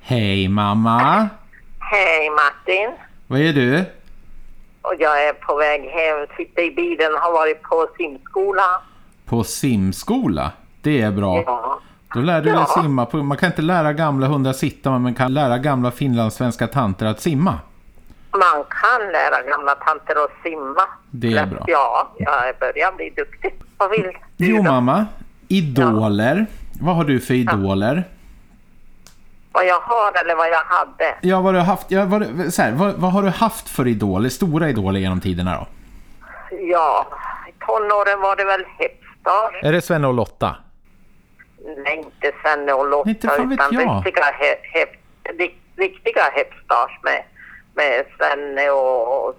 Hej mamma!
Hej Martin.
Vad är du?
Och jag är på väg hem, sitter i bilen, har varit på simskola.
På simskola? Det är bra.
Ja.
Då lär du dig
Ja.
simma. På, man kan inte lära gamla hundar sitta, men man kan lära gamla finlandssvenska tanter att simma.
Man kan lära gamla tanter att simma.
Det är bra.
Ja, jag börjar bli duktig. Vad vill du
Jo
då?
mamma, idoler. Vad har du för idoler?
Vad jag har eller vad jag hade?
Ja, vad, du har haft, ja, vad, så här, vad, vad har du haft för idoler? Stora idoler genom tiderna då?
Ja, i tonåren var det väl Hepstar.
Är det Svenne och Lotta?
Nej, inte Svenne och Lotta,
Inte fan vet
utan
jag.
riktiga, he, ri- riktiga Hepstars med, med Svenne och, och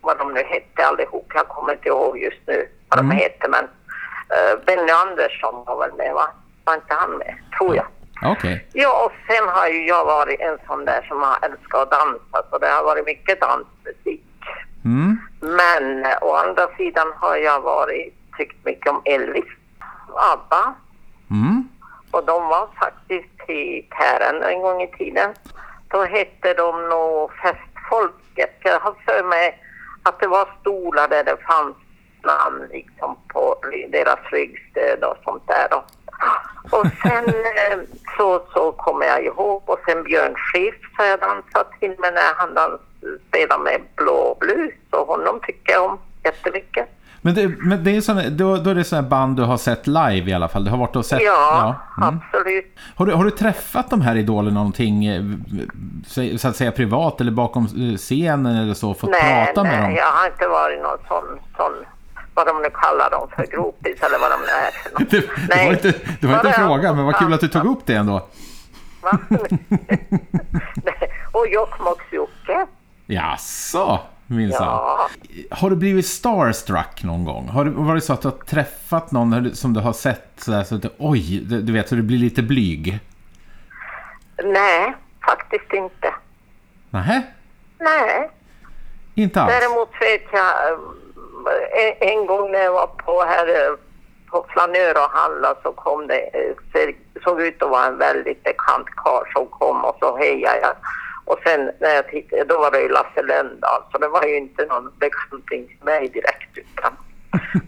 vad de nu hette allihop. Jag kommer inte ihåg just nu vad
Mm.
de hette, men uh, Benny Andersson var väl med, va? Var inte han med? Tror jag.
Okej.
Ja, och sen har ju jag varit en sån där som har älskat att dansa, så det har varit mycket dansmusik.
Mm.
Men eh, å andra sidan har jag varit, tyckt mycket om Elvis, ABBA,
Mm.
och de var faktiskt i Tären en gång i tiden. Då hette de nog Festfolket. Jag har för mig att det var stolar där det fanns namn liksom på deras ryggstöd och sånt där. Och sen eh, så, så kommer jag ihåg, och sen Björn Skifs har jag dansat till med när han spelade med blå blus och honom tycker jag om jättemycket.
Men, det, men det är såna, då, då är det sådana band du har sett live i alla fall? Du har varit och sett?
Ja,
Mm.
absolut.
Har, du, har du träffat de här idolerna någonting, eh, så att säga privat eller bakom eh, scenen eller så? Fått
Nej,
prata med
nej,
dem?
jag har inte varit någon sån, sån vad de nu kallar dem för, gropis eller vad de nu är för något.
Det, det var inte, det var inte en fråga, men vad kul att du tog upp det ändå.
Va? Nej, Och Jokkmokks-Jocke.
Jaså, minsann.
Ja.
Har du blivit starstruck någon gång? Har det varit så att du har träffat någon som du har sett så, där, så att du, oj, du, vet, så du blir lite blyg?
Nej, faktiskt inte.
Nähä,
Nej.
inte alls?
Däremot vet jag en, gång när jag var på här eh, på Flanör och handla så kom det, eh, såg ut att vara en väldigt bekant karl som kom och så hejade jag. Och sen när jag tittade, då var det ju Lasse Lönndahl så det var ju inte någon bekanting till mig direkt utan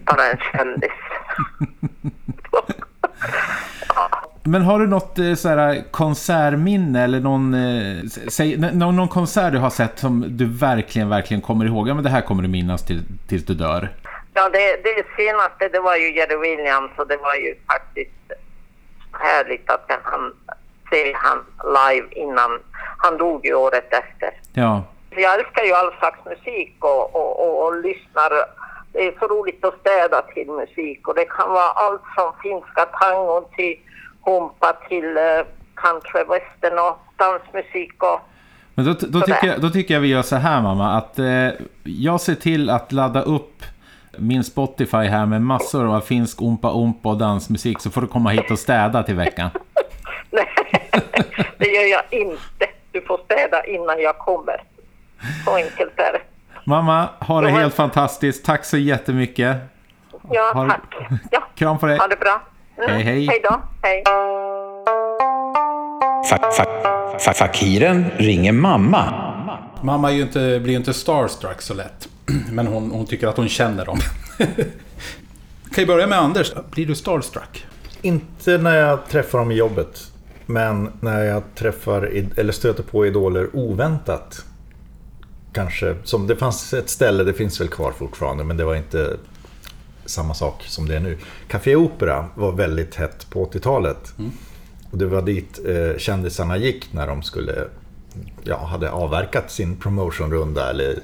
bara en kändis.
Men har du något eh, så här, konsertminne eller någon, eh, säg, någon, någon konsert du har sett som du verkligen, verkligen kommer ihåg? Ja, men det här kommer du minnas till, tills du dör.
Ja, det, det senaste det var ju Jerry Williams och det var ju faktiskt härligt att hann se han live innan han dog ju året efter.
Ja,
Jag älskar ju all slags musik och, och, och, och lyssnar. Det är så roligt att städa till musik och det kan vara allt från finska tangon till humpa till uh, country western och dansmusik och
men då, då, tycker jag, då tycker jag vi gör så här mamma, att eh, jag ser till att ladda upp min Spotify här med massor av finsk ompa ompa och dansmusik så får du komma hit och städa till veckan.
Nej, det gör jag inte. Du får städa innan jag kommer. Så enkelt är det.
Mamma, ha det helt fantastiskt. Tack så jättemycket.
Ja, tack. Ja,
Kram på dig.
ha det bra. Mm.
Hej, hej.
Hej då. Hej.
Fa- fa- fa- Fakiren ringer mamma.
Mamma är ju inte, blir ju inte starstruck så lätt. Men hon, hon tycker att hon känner dem. kan ju börja med Anders. Blir du starstruck?
Inte när jag träffar dem i jobbet. Men när jag träffar eller stöter på idoler oväntat. Kanske, som det fanns ett ställe, det finns väl kvar fortfarande, men det var inte samma sak som det är nu. Café Opera var väldigt hett på 80-talet. Och det var dit eh, kändisarna gick när de skulle, ja, hade avverkat sin promotionrunda eller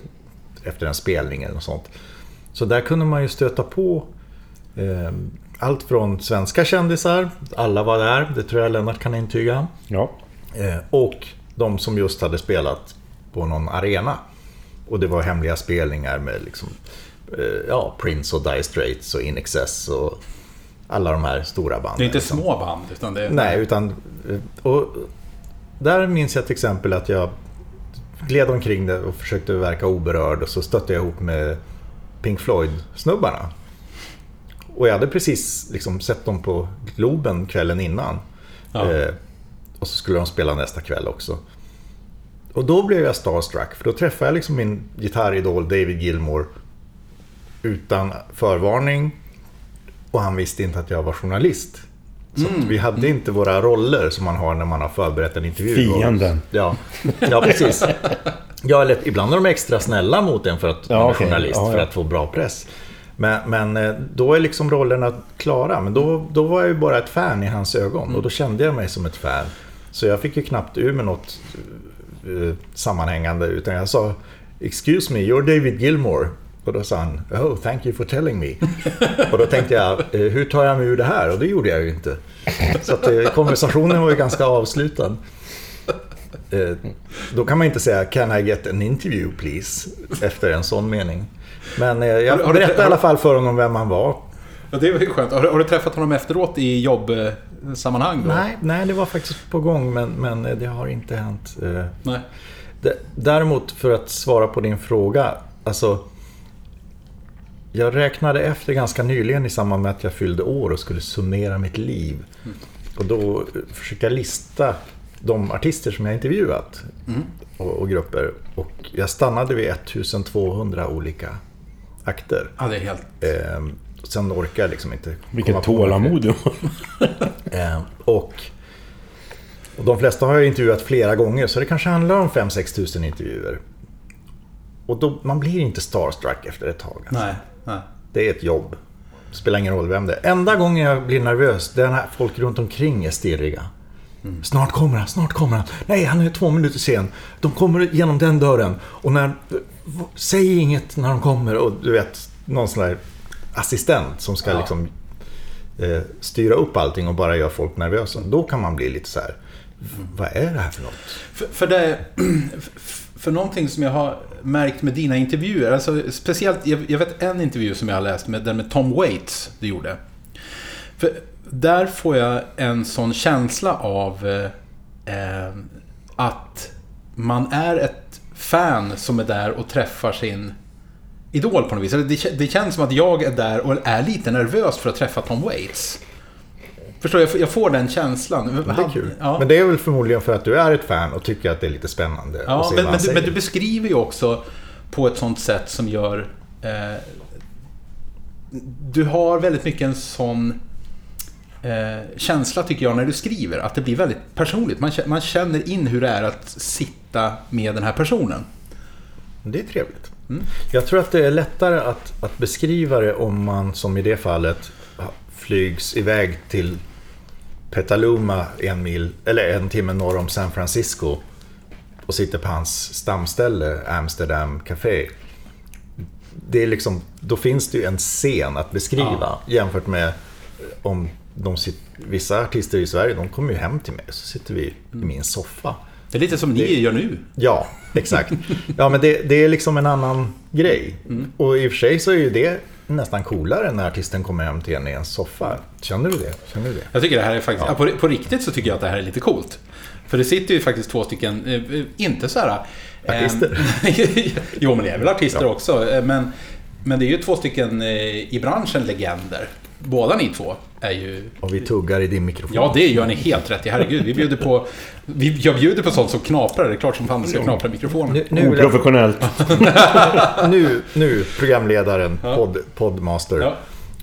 efter en spelning eller något sånt. Så där kunde man ju stöta på eh, allt från svenska kändisar, alla var där, det tror jag Lennart kan intyga.
Ja.
Eh, och de som just hade spelat på någon arena. Och det var hemliga spelningar med liksom, ja, Prince och Dire Straits och In Excess och alla de här stora banden.
Det är inte
liksom.
små band, utan det är...
Nej, utan... Och där minns jag till exempel att jag gled omkring det och försökte verka oberörd och så stötte jag ihop med Pink Floyd-snubbarna. Och jag hade precis liksom sett dem på Globen kvällen innan.
Ja.
Eh, och så skulle de spela nästa kväll också. Och då blev jag starstruck, för då träffade jag liksom min gitarridol David Gilmore utan förvarning. Och han visste inte att jag var journalist. Så att vi hade inte våra roller som man har när man har förberett en intervju.
Fienden.
Ja, ja precis. Ja, eller ibland är de extra snälla mot en för att
Ja,
man är
okej.
journalist,
Ja,
för att få bra press. Men, men eh, då är liksom rollerna klara. Men då, då var jag ju bara ett fan i hans ögon och då kände jag mig som ett fan. Så jag fick ju knappt ur med något eh, sammanhängande utan jag sa Excuse me, you're David Gilmore. Och då sa han Oh, thank you for telling me. och då tänkte jag, eh, hur tar jag mig ur det här? Och det gjorde jag ju inte. Så att eh, konversationen var ju ganska avslutad. Eh, Då kan man inte säga Can I get an interview please? Efter en sån mening. Men jag
Har
berättade i alla fall för honom vem han var.
Ja, det var ju skönt. Har, har du träffat honom efteråt i jobbsammanhang då?
Nej, nej, det var faktiskt på gång men, men det har inte hänt.
Nej.
Däremot för att svara på din fråga. Alltså, jag räknade efter ganska nyligen i samband med att jag fyllde år och skulle summera mitt liv. Och då försökte jag lista de artister som jag intervjuat och, och grupper. Och jag stannade vid 1200 olika akter.
Ja, det är helt...
Eh, sen orkar jag liksom inte
Vilket tålamod du.
Eh, och, och de flesta har jag intervjuat flera gånger, så det kanske handlar om 5-6 tusen intervjuer. Och då, man blir inte starstruck efter ett tag. Alltså.
Nej, nej.
Det är ett jobb. Det spelar ingen roll vem det är. Enda gången jag blir nervös, det är när folk runt omkring är stirriga. Snart kommer han, snart kommer han. Nej, han är två minuter sen. De kommer genom den dörren. Och när... Säg inget när de kommer. Och du vet, någon sån där assistent som ska
Ja.
liksom eh, styra upp allting och bara göra folk nervösa. Då kan man bli lite så här. Vad är det här för något?
För, för det... För någonting som jag har märkt med dina intervjuer, alltså speciellt, jag, jag vet en intervju som jag har läst, med, den med Tom Waits du gjorde. För där får jag en sån känsla av eh, eh att man är ett fan som är där och träffar sin idol på något vis. Det, det känns som att jag är där och är lite nervös för att träffa Tom Waits. Förstår? Jag får- Jag får den känslan.
Men det är kul.
Ja.
Men det är väl förmodligen för att du är ett fan och tycker att det är lite spännande.
Ja, men, men, du, men du beskriver ju också på ett sånt sätt som gör... Eh, du har väldigt mycket en sån eh, känsla tycker jag när du skriver. Att det blir väldigt personligt. Man, man känner in hur det är att sitta med den här personen.
Det är trevligt.
Mm.
Jag tror att det är lättare att, att beskriva det om man, som i det fallet, flygs iväg till Petaluma en mil, eller en timme norr om San Francisco och sitter på hans stamställe, Amsterdam Café. Det är liksom, då finns det ju en scen att beskriva
Ja.
jämfört med om de sit, vissa artister i Sverige, de kommer ju hem till mig så sitter vi i min soffa.
Det är lite som ni
Det-
gör nu.
Ja, exakt. Ja, men det, det är liksom en annan grej. Och i och för sig så är ju det nästan coolare när artisten kommer hem till en i en soffa. Känner du det? Känner du det?
Jag tycker det här är faktiskt... Ja. på, på riktigt så tycker jag att det här är lite coolt. För det sitter ju faktiskt två stycken, eh, inte så här... eh,
Artister.
jo, men det är väl artister
Ja.
också. eh, Men, men det är ju två stycken i branschen legender. Båda ni två är ju...
Och vi tuggar i din mikrofon.
Ja, det gör ni helt rätt i. Herregud, vi bjuder på... Vi, jag bjuder på sånt som knaprar. Det är klart som fan det ska knapra mikrofonen.
Nu, nu,
Oprofessionellt.
nu, nu, programledaren,
Ja.
pod, podmaster,
Ja.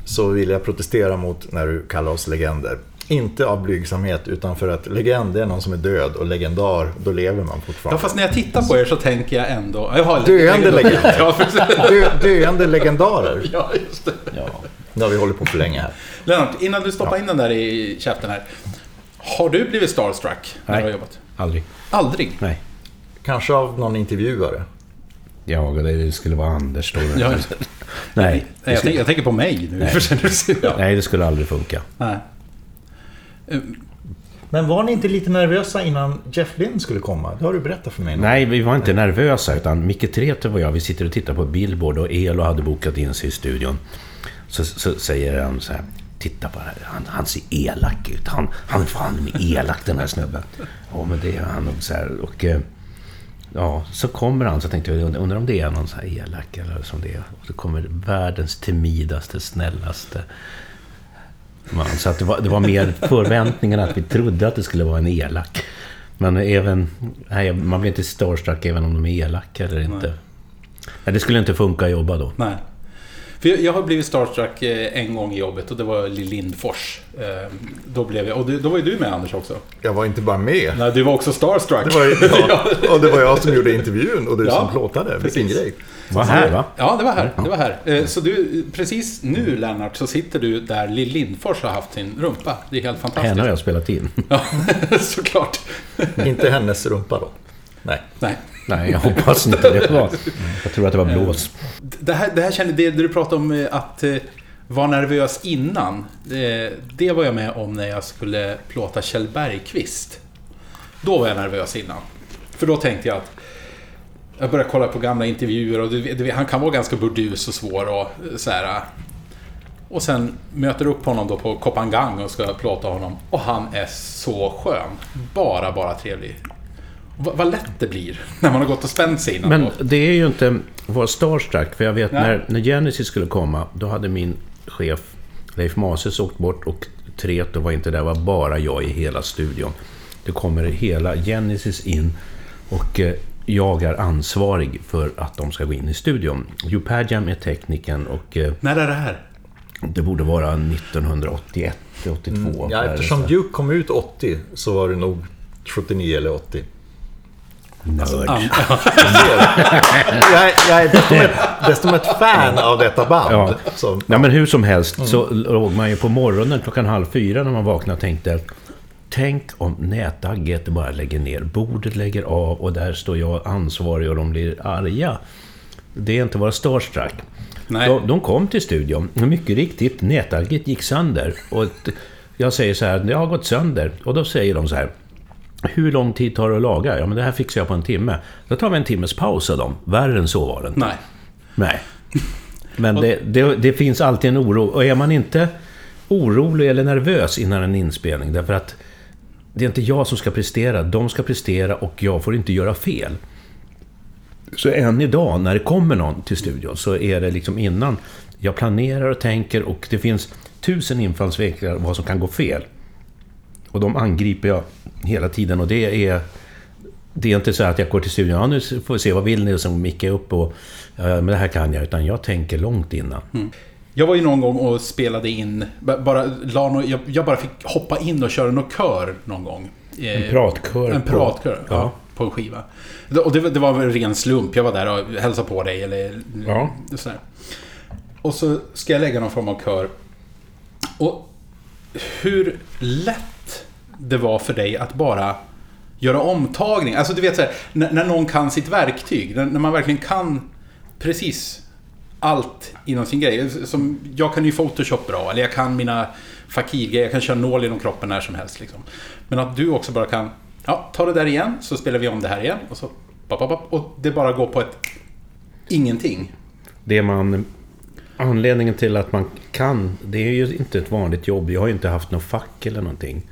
så vill jag protestera mot när du kallar oss legender. Inte av blygsamhet, utan för att legend är någon som är död och legendar, då lever man
Ja,
fortfarande.
fast när jag tittar på er så tänker jag ändå... Jag har
Döende legender.
Ja, precis.
Dö, döende legendarer.
Ja, just det.
Ja, nu har vi hållit på för länge här.
Lennart, innan du stoppar in den där i käften här. Har du blivit starstruck när
Nej.
du har jobbat?
Aldrig.
Aldrig?
Nej.
Kanske av någon intervjuare.
Ja, det skulle vara Anders då.
Ja,
Nej.
Jag,
skulle,
tänker, jag tänker på mig nu.
Nej.
Ja.
nej, det skulle aldrig funka.
Nej.
Men var ni inte lite nervösa innan Jeff Lynne skulle komma? Det har du berättat för mig.
Nej, vi var inte nervösa. Utan Micke Treten och jag, vi sitter och tittar på Billboard och Elo hade bokat in sig i studion. Så, så säger han så här. Titta på det här. Han, han ser elak ut. Han, han är fan elak den här snubben. Ja, men det är han nog så här. Och, eh, ja, så kommer han. Så tänkte jag, undrar om det är någon så här elak eller som det är. Och så kommer världens timidaste, snällaste man. Så att det, var, det var mer förväntningen att vi trodde att det skulle vara en elak. Men även... Nej, man blir inte starstruck även om de är elaka eller inte.
Nej.
Nej, det skulle inte funka att jobba då.
Nej. För jag, jag har blivit starstruck eh, en gång i jobbet och det var Lill Lindfors. Eh, Då blev jag... Och du- då var ju du med Anders också.
Jag var inte bara med.
Nej, du var också starstruck.
Det var, ja, och det var jag som gjorde intervjun och du
Ja,
som plåtade. Vilken grej.
Vad här va?
Ja, det var här. Det var här. Eh, Så du, precis nu Lennart, så sitter du där Lill Lindfors har haft sin rumpa. Det är helt fantastiskt.
Henne har jag spelat in.
Ja, såklart.
Inte hennes rumpa då. Nej.
Nej.
Nej, jag hoppas inte det var. Jag tror att det var blås.
Det här, det här känner, det, det du pratade om eh, att eh, vara nervös innan. Det, det var jag med om när jag skulle plåta Kjell Bergqvist. Då var jag nervös innan. För då tänkte jag att jag började kolla på gamla intervjuer och du, du, han kan vara ganska burdus och svår och eh, så här. Och sen möter upp honom då på Kopangang och ska plåta honom. Och han är så skön. Bara, bara trevlig. Vad, vad lätt det blir när man har gått och spänt sig innan.
Men
då.
det är ju inte vara starstruck. För jag vet
Nej.
när, när Genesis skulle komma, då hade min chef Leif Mases åkt bort och Treto var inte där. Det var bara jag i hela studion. Det kommer hela Genesis in och eh, jag är ansvarig för att de ska gå in i studion. Padgham är tekniken och eh,
När är det här?
det borde vara 1981, 82.
Mm. Ja, eftersom Duke kom ut 80 så var det nog 79 eller 80.
Nörd.
An-
Jag, är- jag är dessutom ett, dessutom ett fan av detta band.
Ja.
Så,
Nej, men hur som helst så låg man ju på morgonen klockan halv fyra när man vaknade och tänkte Tänk om nätagget bara lägger ner, bordet lägger av och där står jag ansvarig och de blir arga. Det är inte vara starstruck.
Nej.
De, de kom till studion och mycket riktigt, nätagget gick sönder. Och jag säger så här, det har gått sönder. Och då säger de så här, hur lång tid tar det att laga? Ja, men det här fixar jag på en timme. Då tar vi en timmes paus av dem. Värre än så var det inte.
Nej.
Nej. Men det, det, det finns alltid en oro. Och är man inte orolig eller nervös innan en inspelning, därför att det är inte jag som ska prestera, de ska prestera och jag får inte göra fel. Så än idag, när det kommer någon till studion, så är det liksom innan jag planerar och tänker och det finns tusen infallsvinklar vad som kan gå fel. Och de angriper jag hela tiden och det är... Det är inte så att jag går till studion, ja nu får vi se, vad vill ni? Och så mickar jag upp och... Ja, men det här kan jag, utan jag tänker långt innan.
Jag var ju någon gång och spelade in, ba- bara, la no, jag, jag bara fick hoppa in och köra någon kör någon gång. Eh,
En pratkör
En
på-
pratkör, ja.
ja.
På en skiva. Och det, var- det var en ren slump. Jag var där och hälsade på dig eller
Ja.
sådär. Och så ska jag lägga någon form av kör. Och hur lätt det var för dig att bara göra omtagning. Alltså du vet såhär, när, när någon kan sitt verktyg. När, när man verkligen kan precis allt inom sin grej. Som, jag kan ju Photoshop bra, eller jag kan mina fakirgrejer, jag kan köra nål genom kroppen när som helst. Liksom. Men att du också bara kan, ja, ta det där igen, så spelar vi om det här igen. Och så, pop, pop, pop, och det bara går på ett ingenting.
Det man... Anledningen till att man kan, det är ju inte ett vanligt jobb. Jag har ju inte haft något fack eller någonting.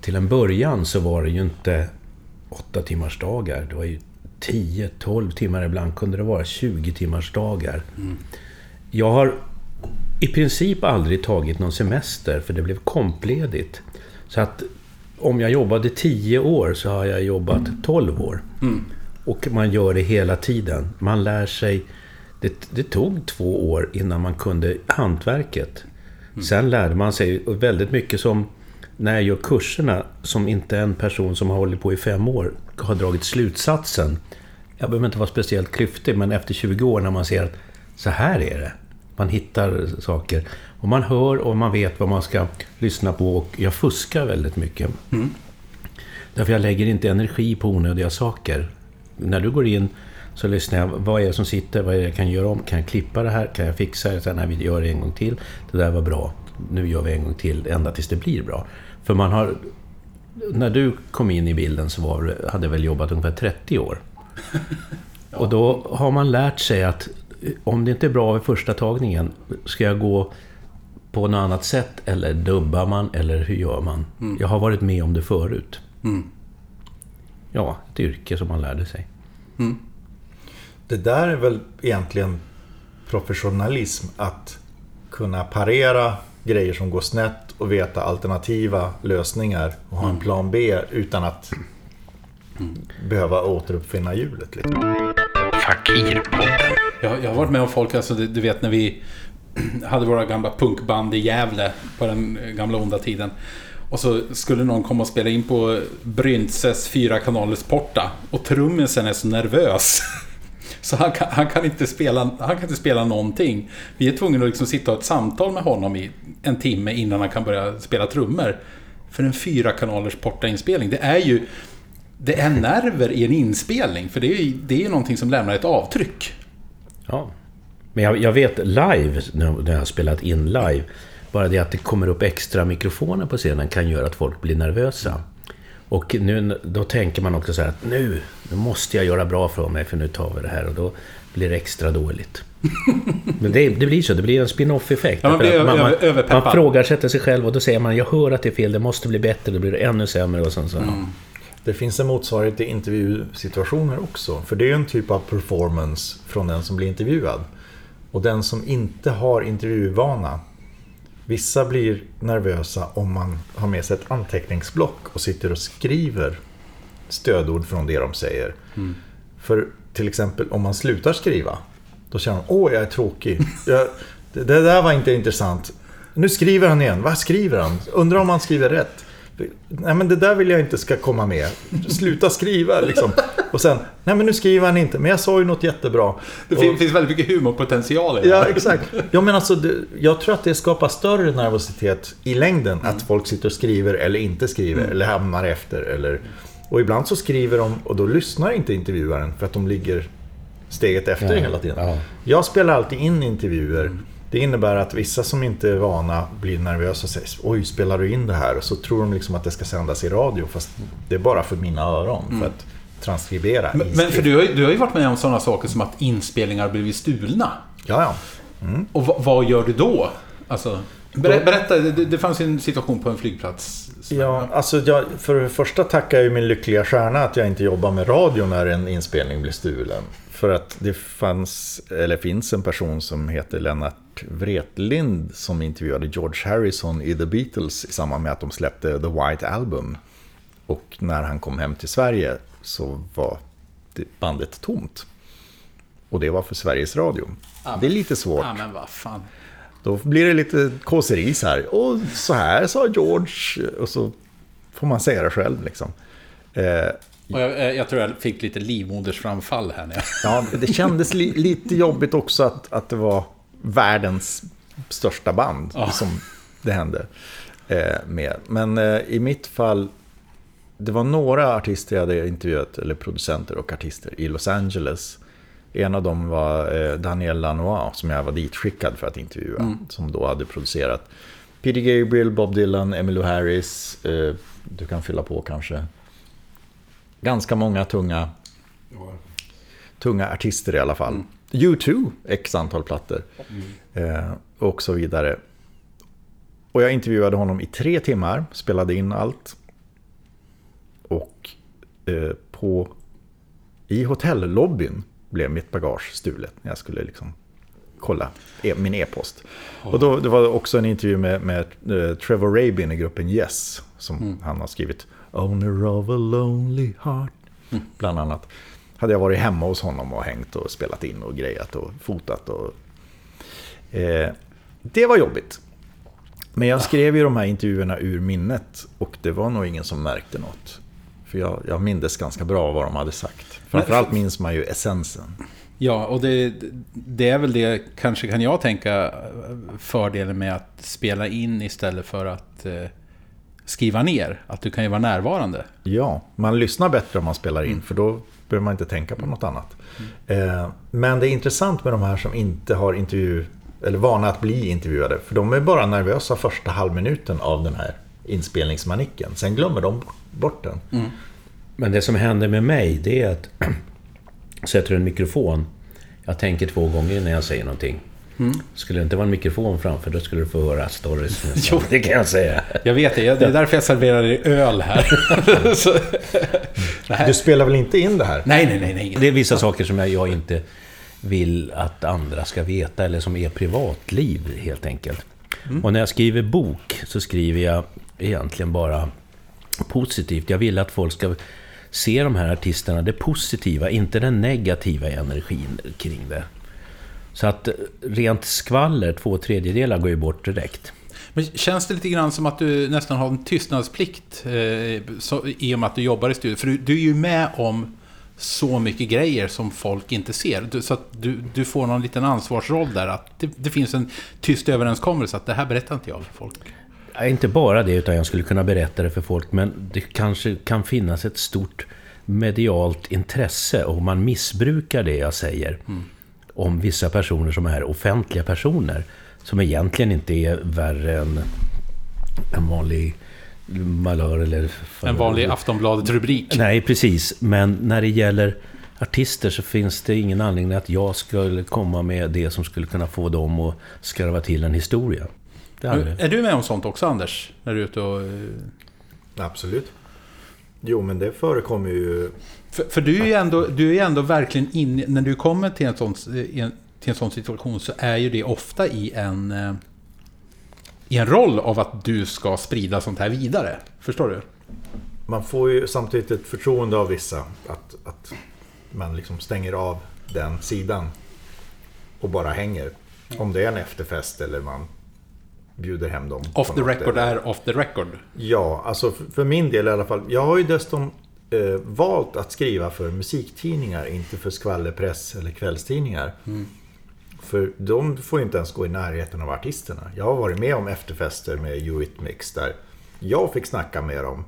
Till en början så var det ju inte åtta timmars dagar. Det var ju 10-12 timmar, ibland kunde det vara 20 timmars dagar. Jag har i princip aldrig tagit någon semester, för det blev kompledigt. Så att om jag jobbade 10 år så har jag jobbat 12 år. Och man gör det hela tiden. Man lär sig... Det, det tog två år innan man kunde hantverket. Sen lärde man sig väldigt mycket som... När jag gör kurserna, som inte en person som har hållit på i fem år har dragit slutsatsen. Jag behöver inte vara speciellt klyftig, men efter 20 år när man ser att så här är det. Man hittar saker. Och man hör och man vet vad man ska lyssna på. Och jag fuskar väldigt mycket. Därför jag lägger inte energi på onödiga saker. När du går in så lyssnar jag. Vad är det som sitter? Vad är det jag kan göra om? Kan jag klippa det här? Kan jag fixa det? Sen när vi gör det en gång till. Det där var bra. Nu gör vi en gång till. Ända tills det blir bra. För man har När du kom in i bilden så var, du- hade jag väl jobbat ungefär 30 år. Och då har man lärt sig att eh, om det inte är bra vid första tagningen, ska jag gå på något annat sätt eller dubbar man eller hur gör man? Jag har varit med om det förut. Ja, ett yrke som man lärde sig.
Det där är väl egentligen professionalism. Att kunna parera grejer som går snett och veta alternativa lösningar och ha en plan B utan att behöva återuppfinna hjulet. Liksom.
Fakirpodden.
Jag, jag har varit med om folk, alltså du, du vet när vi hade våra gamla punkband i Gävle på den gamla onda tiden. Och så skulle någon komma och spela in på Bryntses fyra kanalers porta. Och trummisen är så nervös. Så han kan, han, kan inte spela, han kan inte spela någonting. Vi är tvungna att liksom sitta och ha ett samtal med honom i en timme innan han kan börja spela trummor. För en fyra kanalers porta-inspelning, det är ju... Det är nerver i en inspelning, för det är ju det är någonting som lämnar ett avtryck.
Ja. Men jag, jag vet live, när när jag har spelat in live, bara det att det kommer upp extra mikrofoner på scenen kan göra att folk blir nervösa. Och nu, då tänker man också så här att nu, nu måste jag göra bra för mig för nu tar vi det här och då blir det extra dåligt. Men det, det blir så, det blir en spin-off-effekt.
Ja, man blir
man,
överpeppad.
man frågar sig själv och då säger man jag hör att det är fel, det måste bli bättre, då blir det ännu sämre och sen så...
Det finns en motsvarighet i intervjusituationer också. För det är ju en typ av performance från den som blir intervjuad. Och den som inte har intervjuvana. Vissa blir nervösa om man har med sig ett anteckningsblock och sitter och skriver stödord från det de säger. För till exempel om man slutar skriva. Då känner man, åh jag är tråkig. Jag, det, det där var inte intressant. Nu skriver han igen. Vad skriver han? Undrar om han skriver rätt. Nej men det där vill jag inte ska komma med. Sluta skriva liksom. Och sen, nej men nu skriver han inte. Men jag sa ju något jättebra.
Det
Och-
fin- finns väldigt mycket humorpotential i det.
Ja,
här.
exakt. Ja, men alltså, det, jag tror att det skapar större nervositet i längden. Att folk sitter och skriver eller inte skriver. Eller hamnar efter. Eller, och ibland så skriver de och då lyssnar inte intervjuaren för att de ligger steget efter
Ja,
hela tiden.
ja.
Jag spelar alltid in intervjuer. Det innebär att vissa som inte är vana blir nervösa och säger Oj, spelar du in det här? Och så tror de liksom att det ska sändas i radio. Fast det är bara för mina öron. För att transkribera.
Men, men för du har, ju, du har ju varit med om sådana saker som att inspelningar har blivit stulna.
Ja, ja.
Och vad, vad gör du då? Alltså, ber, berätta, det, det fanns ju en situation på en flygplats.
Ja, alltså jag, för det första tackar jag min lyckliga stjärna att jag inte jobbar med radio när en inspelning blir stulen. För att det fanns, eller finns en person som heter Lennart Wretlind som intervjuade George Harrison i The Beatles i samband med att de släppte The White Album. Och när han kom hem till Sverige så var det bandet tomt. Och det var för Sveriges Radio. Det är lite svårt.
Ja, men vad fan.
Då blir det lite kåseri så här. Och så här sa George. Och så får man säga det själv liksom. Eh,
Och jag, eh, jag tror jag fick lite livmodersframfall här. När jag...
ja, det kändes li lite jobbigt också att, att det var världens största band
Ja.
som det hände eh, med. Men eh, i mitt fall, det var några artister jag hade intervjuat, eller producenter och artister i Los Angeles. En av dem var eh, Daniel Lanois som jag var ditskickad för att intervjua. Som då hade producerat Peter Gabriel, Bob Dylan, Emmylou Harris. Eh, du kan fylla på kanske. Ganska många tunga, tunga artister i alla fall. U2, x antal plattor. Eh, och så vidare. Och jag intervjuade honom i tre timmar, spelade in allt. Och eh, på, i hotellobbyn blev mitt bagage stulet när jag skulle liksom kolla e min e-post. Och då det var också en intervju med, med eh, Trevor Rabin i gruppen Yes. Som han har skrivit Owner of a lonely heart. Bland annat. Hade jag varit hemma hos honom och hängt och spelat in och grejat och fotat. Och, eh, det var jobbigt. Men jag skrev ju de här intervjuerna ur minnet och det var nog ingen som märkte något. För jag, jag mindes ganska bra vad de hade sagt. Framförallt minns man ju essensen.
Ja, och det, det är väl det, kanske kan jag tänka, fördelen med att spela in istället för att eh, skriva ner. Att du kan ju vara närvarande.
Ja, man lyssnar bättre om man spelar in för då behöver man inte tänka på något annat. Eh, Men det är intressant med de här som inte har intervju eller vana att bli intervjuade. För de är bara nervösa första halvminuten av den här inspelningsmanicken. Sen glömmer de bort den.
Men det som händer med mig, det är att sätter du en mikrofon, jag tänker två gånger innan jag säger någonting. Skulle det inte vara en mikrofon framför, då skulle du få höra stories.
Jo.
Det kan jag säga.
Jag vet det, det är därför jag serverar dig öl här. Nej.
Du spelar väl inte in det här?
nej, nej, nej, nej.
Det är vissa saker som jag, jag inte vill att andra ska veta, eller som är privatliv helt enkelt. Och när jag skriver bok så skriver jag egentligen bara positivt. Jag vill att folk ska se de här artisterna, det positiva, inte den negativa energin kring det. Så att rent skvaller, två tredjedelar, går ju bort direkt.
Men känns det lite grann som att du nästan har en tystnadsplikt eh, så, i och med att du jobbar i studion? För du, du är ju med om så mycket grejer som folk inte ser. Du, så att du, du får någon liten ansvarsroll där. Att det, det finns en tyst överenskommelse att det här berättar inte jag för folk.
Ja, Inte bara det, utan jag skulle kunna berätta det för folk. Men det kanske kan finnas ett stort medialt intresse och man missbrukar det jag säger. Om vissa personer som är offentliga personer. Som egentligen inte är värre än en vanlig malör eller...
En vanlig Aftonbladet-rubrik.
Nej, precis. Men när det gäller artister så finns det ingen anledning att jag skulle komma med det som skulle kunna få dem att skarva till en historia. Det är.
Är du med om sånt också, Anders? När du är ute och... eh,
Absolut. Jo, men det förekommer ju...
För, för du är ju ändå, du är ju ändå verkligen inne... När du kommer till en, sån, en, till en sån situation så är ju det ofta i en... eh, I en roll av att du ska sprida sånt här vidare. Förstår du?
Man får ju samtidigt ett förtroende av vissa. Att, att man liksom stänger av den sidan. Och bara hänger. Om det är en efterfest eller man bjuder hem dem.
Off the record
eller-
är off the record.
Ja, alltså för- för min del i alla fall. Jag har ju dessutom eh, valt att skriva för musiktidningar, inte för skvallerpress eller kvällstidningar. För de får ju inte ens gå i närheten av artisterna. Jag har varit med om efterfester med Eurythmics där jag fick snacka med dem.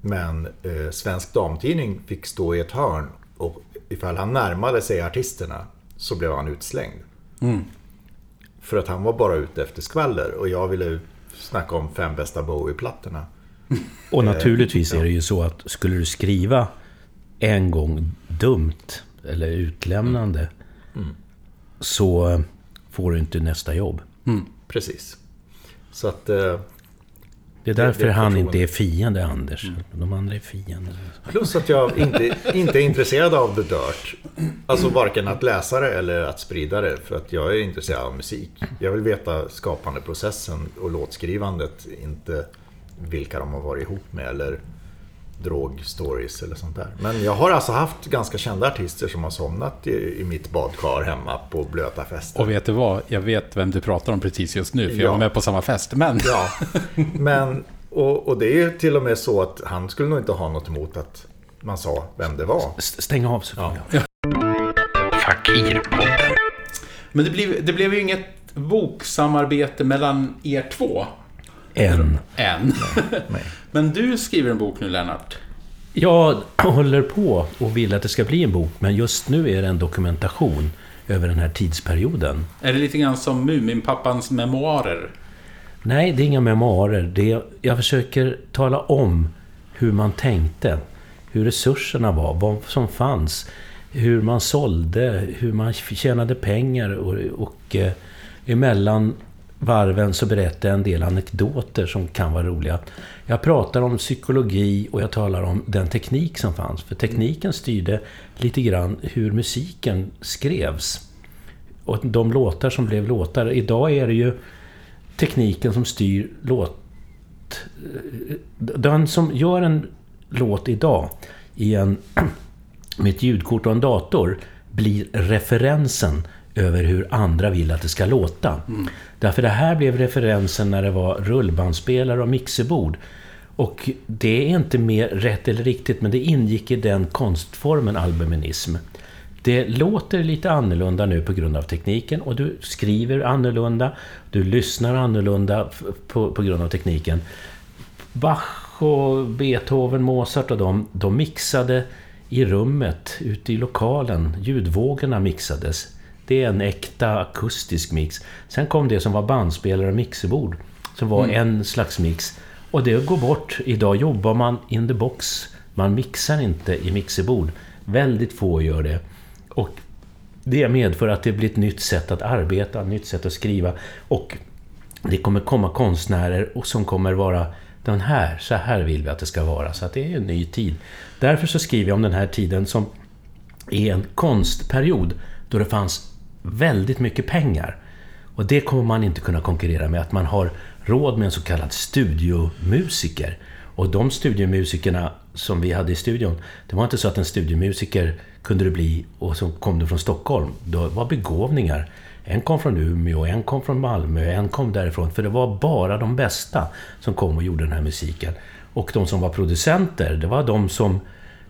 Men eh, Svensk Damtidning fick stå i ett hörn och ifall han närmade sig artisterna så blev han utslängd. För att han var bara ute efter skvaller och jag ville snacka om fem bästa Bowie-plattorna.
Och naturligtvis är det ju så att skulle du skriva en gång dumt eller utlämnande så får du inte nästa jobb.
Precis. Så att... Eh,
Det är därför
det
han inte är fiende, Anders. De andra är fiender.
plus att jag inte, inte är intresserad av The Dirt. Alltså varken att läsa det eller att sprida det. För att jag är intresserad av musik. Jag vill veta skapandeprocessen och låtskrivandet. Inte vilka de har varit ihop med eller drogstories eller sånt där. Men jag har alltså haft ganska kända artister som har somnat i, i mitt badkar hemma på blöta fester.
Och vet du vad? Jag vet vem du pratar om precis just nu, för jag
Ja.
var med på samma fest. Men...
Ja, men och, och det är till och med så att han skulle nog inte ha något emot att man sa vem det var.
S- Stäng av så får jag.
Men det blev, det blev ju inget boksamarbete mellan er två
En.
än. Men du skriver en bok nu, Lennart.
Jag håller på och vill att det ska bli en bok, men just nu är det en dokumentation över den här tidsperioden.
Är det lite grann som Muminpappans memoarer?
Nej, det är inga memoarer. Det är, jag försöker tala om hur man tänkte. Hur resurserna var, vad som fanns. Hur man sålde, hur man tjänade pengar och, och eh, emellan varven så berättar jag en del anekdoter som kan vara roliga. Jag pratar om psykologi och jag talar om den teknik som fanns. För tekniken styrde lite grann hur musiken skrevs. Och de låtar som blev låtar. Idag är det ju tekniken som styr låt... Den som gör en låt idag i en, med ett ljudkort och en dator blir referensen över hur andra vill att det ska låta. Därför det här blev referensen när det var rullbandspelare och mixerbord. Och det är inte mer rätt eller riktigt, men det ingick i den konstformen albuminism. Det låter lite annorlunda nu på grund av tekniken och du skriver annorlunda, du lyssnar annorlunda på, på grund av tekniken. Bach och Beethoven, Mozart och de, de mixade i rummet, ute i lokalen. Ljudvågorna mixades. Det är en äkta akustisk mix. Sen kom det som var bandspelare och mixerbord, som var en slags mix. Och det går bort. Idag jobbar man in the box. Man mixar inte i mixerbord. Väldigt få gör det. Och det medför att det blir ett nytt sätt att arbeta, ett nytt sätt att skriva. Och det kommer komma konstnärer och som kommer vara den här, så här vill vi att det ska vara. Så att det är en ny tid. Därför så skriver jag om den här tiden som är en konstperiod då det fanns väldigt mycket pengar. Och det kommer man inte kunna konkurrera med, att man har råd med en så kallad studiomusiker. Och de studiomusikerna som vi hade i studion, det var inte så att en studiomusiker kunde det bli och så kom du från Stockholm. Det var begåvningar. En kom från Umeå, en kom från Malmö, en kom därifrån. För det var bara de bästa som kom och gjorde den här musiken. Och de som var producenter, det var de som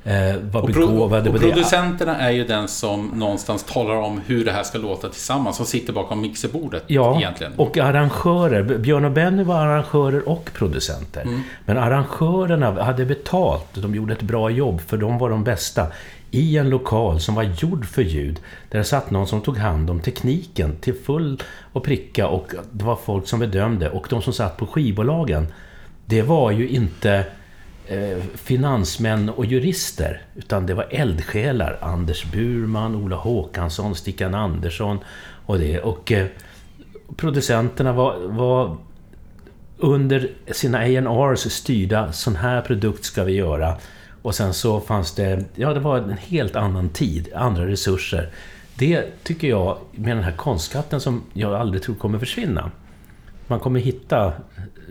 eh, var
Och,
begåvade
och
på det.
producenterna är ju den som någonstans talar om hur det här ska låta tillsammans. Som sitter bakom mixerbordet
Ja,
egentligen.
och arrangörer. Björn och Benny var arrangörer och producenter.
Mm.
Men arrangörerna hade betalt. De gjorde ett bra jobb, för de var de bästa. I en lokal som var gjord för ljud. Där det satt någon som tog hand om tekniken till full och pricka. Och det var folk som bedömde. Och de som satt på skivbolagen, det var ju inte eh, finansmän och jurister. Utan det var eldsjälar. Anders Burman, Ola Håkansson, Stickan Andersson och det. Och eh, producenterna var, var under sina A&Rs styrda, sån här produkt ska vi göra. Och sen så fanns det, ja det var en helt annan tid, andra resurser. Det tycker jag, med den här konstskatten som jag aldrig tror kommer försvinna. Man kommer hitta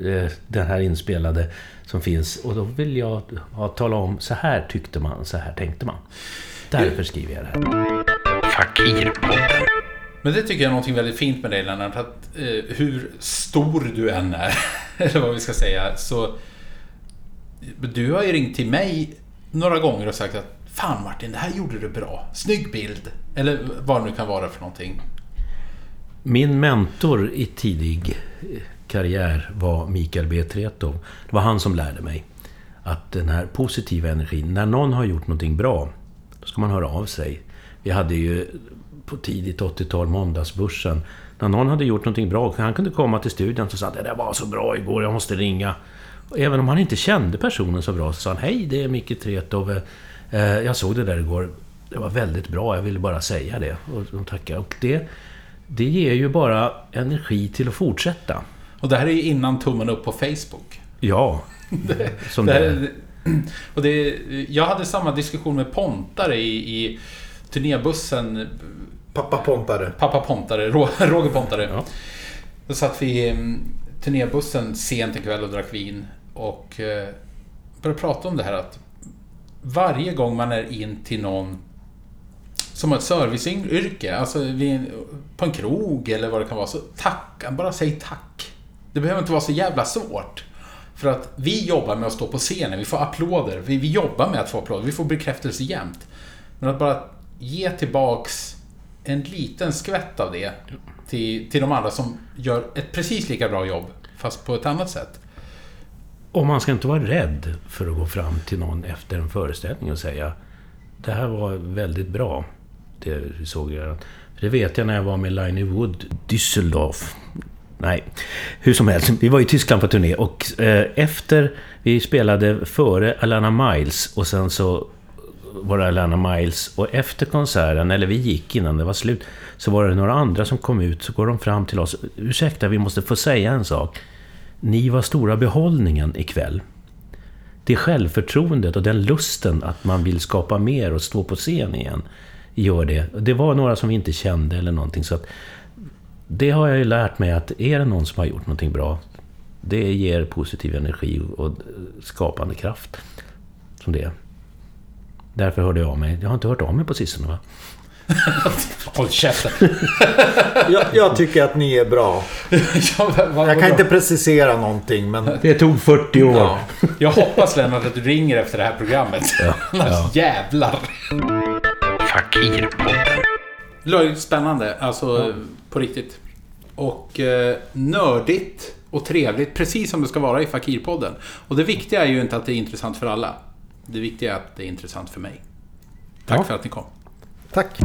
eh, den här inspelade som finns och då vill jag ha, tala om, så här tyckte man, så här tänkte man. Därför skriver jag det här.
Fakirpodden.
Men det tycker jag är någonting väldigt fint med dig Lennart. Att eh, hur stor du än är, eller vad vi ska säga, så... Du har ju ringt till mig några gånger och sagt att Fan Martin, det här gjorde du bra. Snygg bild. Eller vad det nu kan vara för någonting.
Min mentor i tidig karriär var Mikael B. Tretow. Det var han som lärde mig att den här positiva energin, när någon har gjort någonting bra, då ska man höra av sig. Vi hade ju på tidigt 80-tal Måndagsbörsen. När någon hade gjort någonting bra, han kunde komma till studion och säga det där var så bra igår, jag måste ringa. Och även om han inte kände personen så bra så sa han Hej, det är Micke Tretow. Eh, jag såg det där igår. Det var väldigt bra, jag ville bara säga det. Och de tacka. Och det, det ger ju bara energi till att fortsätta.
Och det här är ju innan tummen upp på Facebook.
Ja, som
Det
det
och det, jag hade samma diskussion med Pontare i, i turnébussen.
Pappa Pontare.
Pappa Pontare, Ro- Roger Pontare.
Ja.
Då satt vi i mm, turnébussen sent en kväll och drack vin. Och eh, började prata om det här att varje gång man är in till någon som har ett serviceyrke, alltså vid, på en krog eller vad det kan vara, så tack, bara säg tack. Det behöver inte vara så jävla svårt. För att vi jobbar med att stå på scenen, vi får applåder, vi, vi jobbar med att få applåder, vi får bekräftelse jämt. Men att bara ge tillbaks en liten skvätt av det till, till de andra som gör ett precis lika bra jobb, fast på ett annat sätt.
Och man ska inte vara rädd för att gå fram till någon efter en föreställning och säga Det här var väldigt bra. Det såg jag. För det vet jag när jag var med Liney Wood, Düsseldorf. Nej, hur som helst. Vi var i Tyskland på turné och eh, efter vi spelade före Alana Miles och sen så var det Alana Miles och efter konserten, eller vi gick innan det var slut, så var det några andra som kom ut, så går de fram till oss. Ursäkta, vi måste få säga en sak. Ni var stora behållningen ikväll. Det självförtroendet och den lusten att man vill skapa mer och stå på scen igen gör det. Det var några som vi inte kände eller någonting så att det har jag ju lärt mig att är det någon som har gjort någonting bra det ger positiv energi och skapande kraft. Som det är. Därför hörde jag av mig. Jag har inte hört av mig på sistone va?
Håll käften!
Jag, jag tycker att ni är bra.
ja,
Jag kan inte precisera någonting, men
Det tog 40 år.
Ja. Jag hoppas Lennart att du ringer efter det här programmet. Annars jävlar.
Fakirpodden.
Löjligt spännande, alltså på riktigt. Och eh, nördigt och trevligt, precis som det ska vara i Fakirpodden. Och det viktiga är ju inte att det är intressant för alla. Det viktiga är att det är intressant för mig. Tack
Ja.
för att ni kom.
tack.